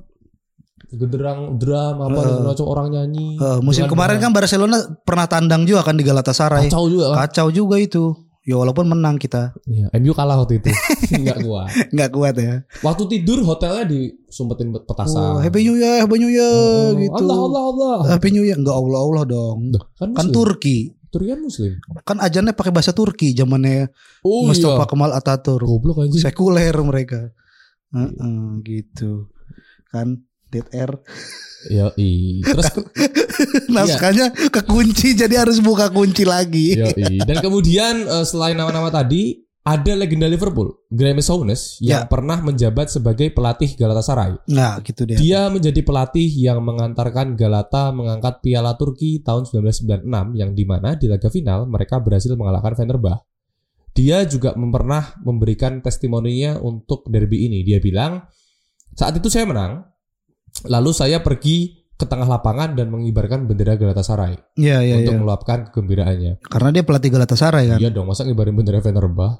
genderang drum apa Uh, macam orang nyanyi. Eh, musim kemarin kan Barcelona pernah tandang juga kan di Galatasaray. kacau juga kan. Kacau juga itu. Ya walaupun menang kita. Iya, MU kalah waktu itu. [LAUGHS] Enggak kuat. nggak kuat ya. Waktu tidur hotelnya disumpetin petasan. Oh, Happy New Year, Happy New Year Oh, gitu. Allah Allah Allah. Happy New Year enggak Allah Allah dong. Duh, kan Kan muslim. Turki. Turki kan muslim. Kan ajannya pakai bahasa Turki zamannya Oh Mustafa iya. Kemal Ataturk. Goblok anjing. Sekuler mereka. Heeh, gitu. Kan dead air. Ya, Terus [LAUGHS] Naskahnya kekunci jadi harus buka kunci lagi. Yoi. Dan kemudian eh, selain nama-nama tadi ada legenda Liverpool, Graeme Souness yang Ya. pernah menjabat sebagai pelatih Galatasaray. Nah, gitu deh. Dia menjadi pelatih yang mengantarkan Galata mengangkat Piala Turki tahun 1996 yang di mana di laga final mereka berhasil mengalahkan Fenerbah. Dia juga pernah memberikan testimoninya untuk derby ini. Dia bilang, saat itu saya menang, lalu saya pergi ke tengah lapangan dan mengibarkan bendera Galatasaray Iya, iya, untuk iya. meluapkan kegembiraannya. Karena dia pelatih Galatasaray kan. Iya dong, masa ngibarin bendera Fenerbah?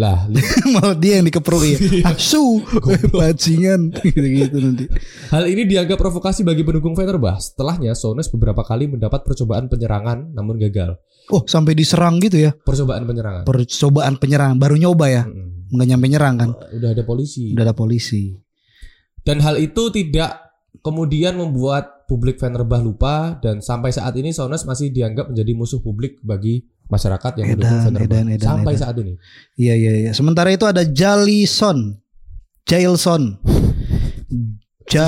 Lah, [LAUGHS] Mau dia yang dikeprui. [LAUGHS] Iya. Asu, bajingan [LAUGHS] gitu-gitu nanti. hal ini dianggap provokasi bagi pendukung Fenerbah. Setelahnya, Souness beberapa kali mendapat percobaan penyerangan namun gagal. Oh, sampai diserang gitu ya. Percobaan penyerangan. Percobaan penyerang baru nyoba ya. Mm-mm. Nggak nyampe nyerang kan. Udah ada polisi. Udah ada polisi. Dan hal itu tidak kemudian membuat publik Fenerbah lupa dan sampai saat ini Souness masih dianggap menjadi musuh publik bagi masyarakat yang mendukung Edan, Fenerbah. edan, edan, sampai edan. saat ini. Iya iya iya. Sementara itu ada Jalison. Jailson. Ja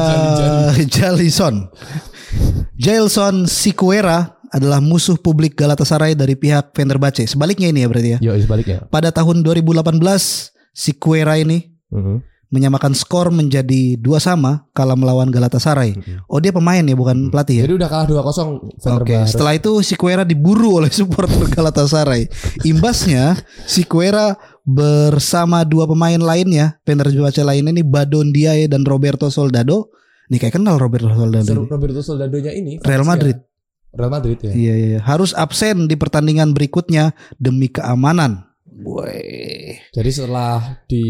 Jalison. [LAUGHS] Jailson Sikuera adalah musuh publik Galatasaray dari pihak Fenerbahce. Sebaliknya ini ya berarti ya. Yo, sebaliknya. Pada tahun 2018 Sikuera ini Mhm. Menyamakan skor menjadi dua sama kala melawan Galatasaray. Oh dia pemain ya bukan pelatih ya. Jadi udah kalah 2-0 Oke, Fenerbah. setelah itu Sikuera diburu oleh [LAUGHS] supporter Galatasaray. Imbasnya Sikuera bersama dua pemain lainnya, Fenerbahce lainnya nih Badon Diaye dan Roberto Soldado. Nih kayak kenal Roberto Soldado. Ser- nih. Roberto Soldadonya ini Real. Madrid. Real Madrid ya. Iya, iya. harus absen di pertandingan berikutnya demi keamanan. Woi. Jadi setelah di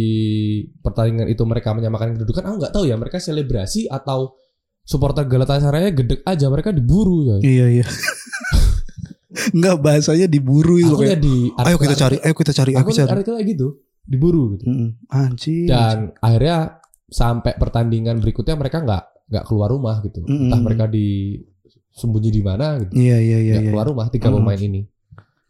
pertandingan itu mereka menyamakan kedudukan, aku nggak tahu ya mereka selebrasi atau supporter Galatasaray gedek aja mereka diburu ya. Iya, iya. [LAUGHS] Enggak bahasanya diburu itu Aku kayak. ya di Ayo kita cari, ayo kita cari, ayo Aku kita cari. artikel kayak gitu, diburu gitu. Mm-mm. Anjing. Dan akhirnya sampai pertandingan berikutnya mereka nggak nggak keluar rumah gitu. Mm-mm. Entah mereka di sembunyi di mana gitu. Iya, iya, iya, Nggak iya. keluar rumah tiga Mm. pemain ini.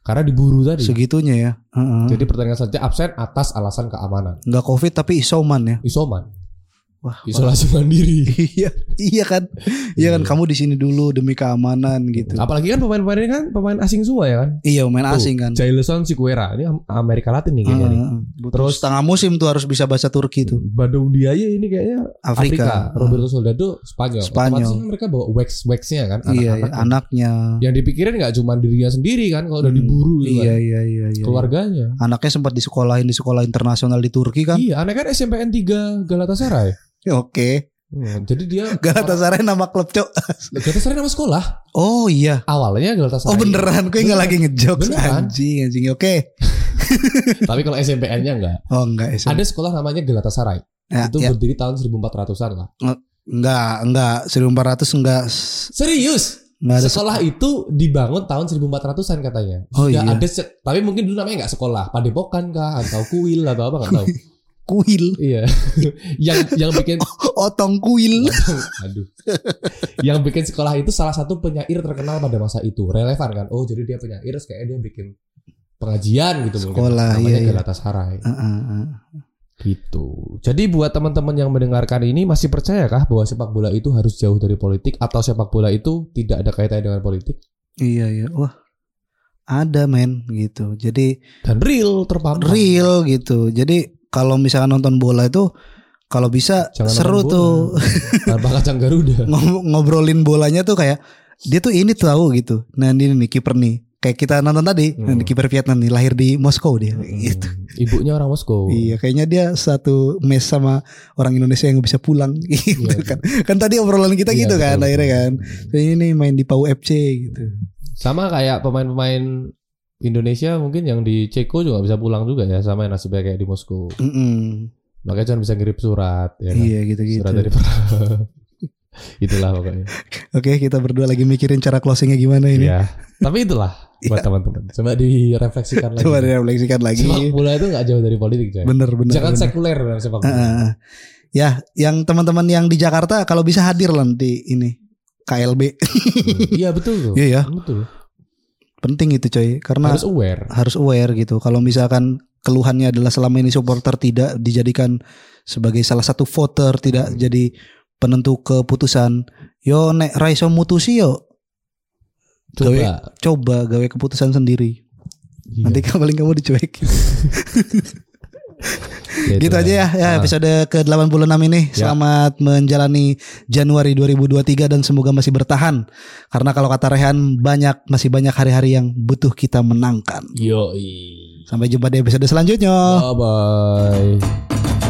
Karena diburu tadi. Segitunya ya. Heeh. Jadi pertandingan selanjutnya absen atas alasan keamanan. nggak covid tapi isoman ya Isoman, wah isolasi mandiri. [LAUGHS] iya iya kan iya kan Iya. kamu di sini dulu demi keamanan gitu Apalagi kan pemain-pemain ini kan pemain asing semua ya kan. iya pemain Tuh, asing kan Jailson Sikuera ini Am- Amerika Latin nih kayaknya nih. Heeh. Terus- setengah musim tuh harus bisa bahasa Turki tuh Badung Diaye ini kayaknya Afrika. Afrika, Roberto Soldado Spanyol. Spanyol. Otomatis kan mereka bawa wax waxnya kan. iya anak-anak. anaknya Yang dipikirin nggak cuma dirinya sendiri kan kalau udah Hmm, diburu gitu iya kan. iya iya iya Keluarganya. anaknya sempat disekolahin di sekolah internasional di Turki kan Iya, anaknya kan SMPN 3 Galatasaray. [LAUGHS] Oke Hmm, jadi dia Galatasaray nama klub cok. [LAUGHS] Galatasaray nama sekolah. Oh iya. Awalnya Galatasaray. Oh beneran, gue nggak lagi ngejokes Beneran. anjing anjing. Oke. [LAUGHS] Tapi kalau SMPN-nya enggak. Oh enggak SMP. Ada sekolah namanya Galatasaray. Ya, itu ya. berdiri tahun 1400-an lah. Enggak, enggak 1400 enggak Serius? enggak ada sekolah itu dibangun tahun 1400-an katanya. Oh, iya. ada se- tapi mungkin dulu namanya nggak sekolah, padepokan kah atau kuil atau apa nggak tahu. Kuil. iya. [LAUGHS] yang yang bikin [LAUGHS] Otong kuil. aduh. yang bikin sekolah itu salah satu penyair terkenal pada masa itu. Relevan kan? Oh, jadi dia penyair terus kayak dia bikin pengajian gitu mungkin. Sekolah, Namanya iya, iya. Galatasaray. Heeh, heeh. Gitu. Jadi buat teman-teman yang mendengarkan ini masih percayakah bahwa sepak bola itu harus jauh dari politik atau sepak bola itu tidak ada kaitannya dengan politik Iya iya. Wah. Ada men gitu. Jadi dan real terpampang. real gitu. Jadi kalau misalkan nonton bola itu kalau bisa Jangan seru tuh. [LAUGHS] Tanpa kacang Garuda. [LAUGHS] Ngob- ngobrolin bolanya tuh kayak dia tuh ini tahu gitu. Nah ini nih kiper nih. Kayak kita nonton tadi, nah, Hmm. kiper Vietnam nih lahir di Moskow dia gitu. Hmm, Ibunya orang Moskow. Iya, kayaknya dia satu mes sama orang Indonesia yang bisa pulang [LAUGHS] gitu Iya. kan. Kan tadi obrolan kita Iya, gitu kan akhirnya kan. Ini main di Pau FC gitu. Sama kayak pemain-pemain Indonesia mungkin yang di Ceko juga bisa pulang juga ya sama yang nasibnya kayak di Moskow. Mm-mm. Makanya cuma bisa ngirim surat ya kan. Iya gitu-gitu. Surat dari [LAUGHS] Itulah pokoknya. Oke, kita berdua lagi mikirin cara closingnya gimana ini. Ya. Tapi itulah [LAUGHS] buat Iya. teman-teman. Coba direfleksikan lagi. Coba direfleksikan lagi. Sepak bola itu nggak jauh dari politik, coy. Bener bener. Jangan bener. sekuler dalam sepak bola. Heeh. Ya, yang teman-teman yang di Jakarta kalau bisa hadir lah nanti ini KLB. Hmm. Iya betul tuh. Iya ya, Betul. Penting itu coy karena Harus aware. harus aware gitu. Kalau misalkan keluhannya adalah selama ini supporter tidak dijadikan sebagai salah satu voter, tidak Hmm. jadi penentu keputusan. Yo nek raiso mutusi yo Coba. coba gawe keputusan sendiri. Iya. Nanti [LAUGHS] paling kamu dicuekin. [LAUGHS] Ya, gitu itulah. aja ya, ya Ah. episode ke-86 ini. Ya. Selamat menjalani Januari 2023 dan semoga masih bertahan. Karena kalau kata Rehan banyak masih banyak hari-hari yang butuh kita menangkan. Yoi. Sampai jumpa di episode selanjutnya. Bye bye.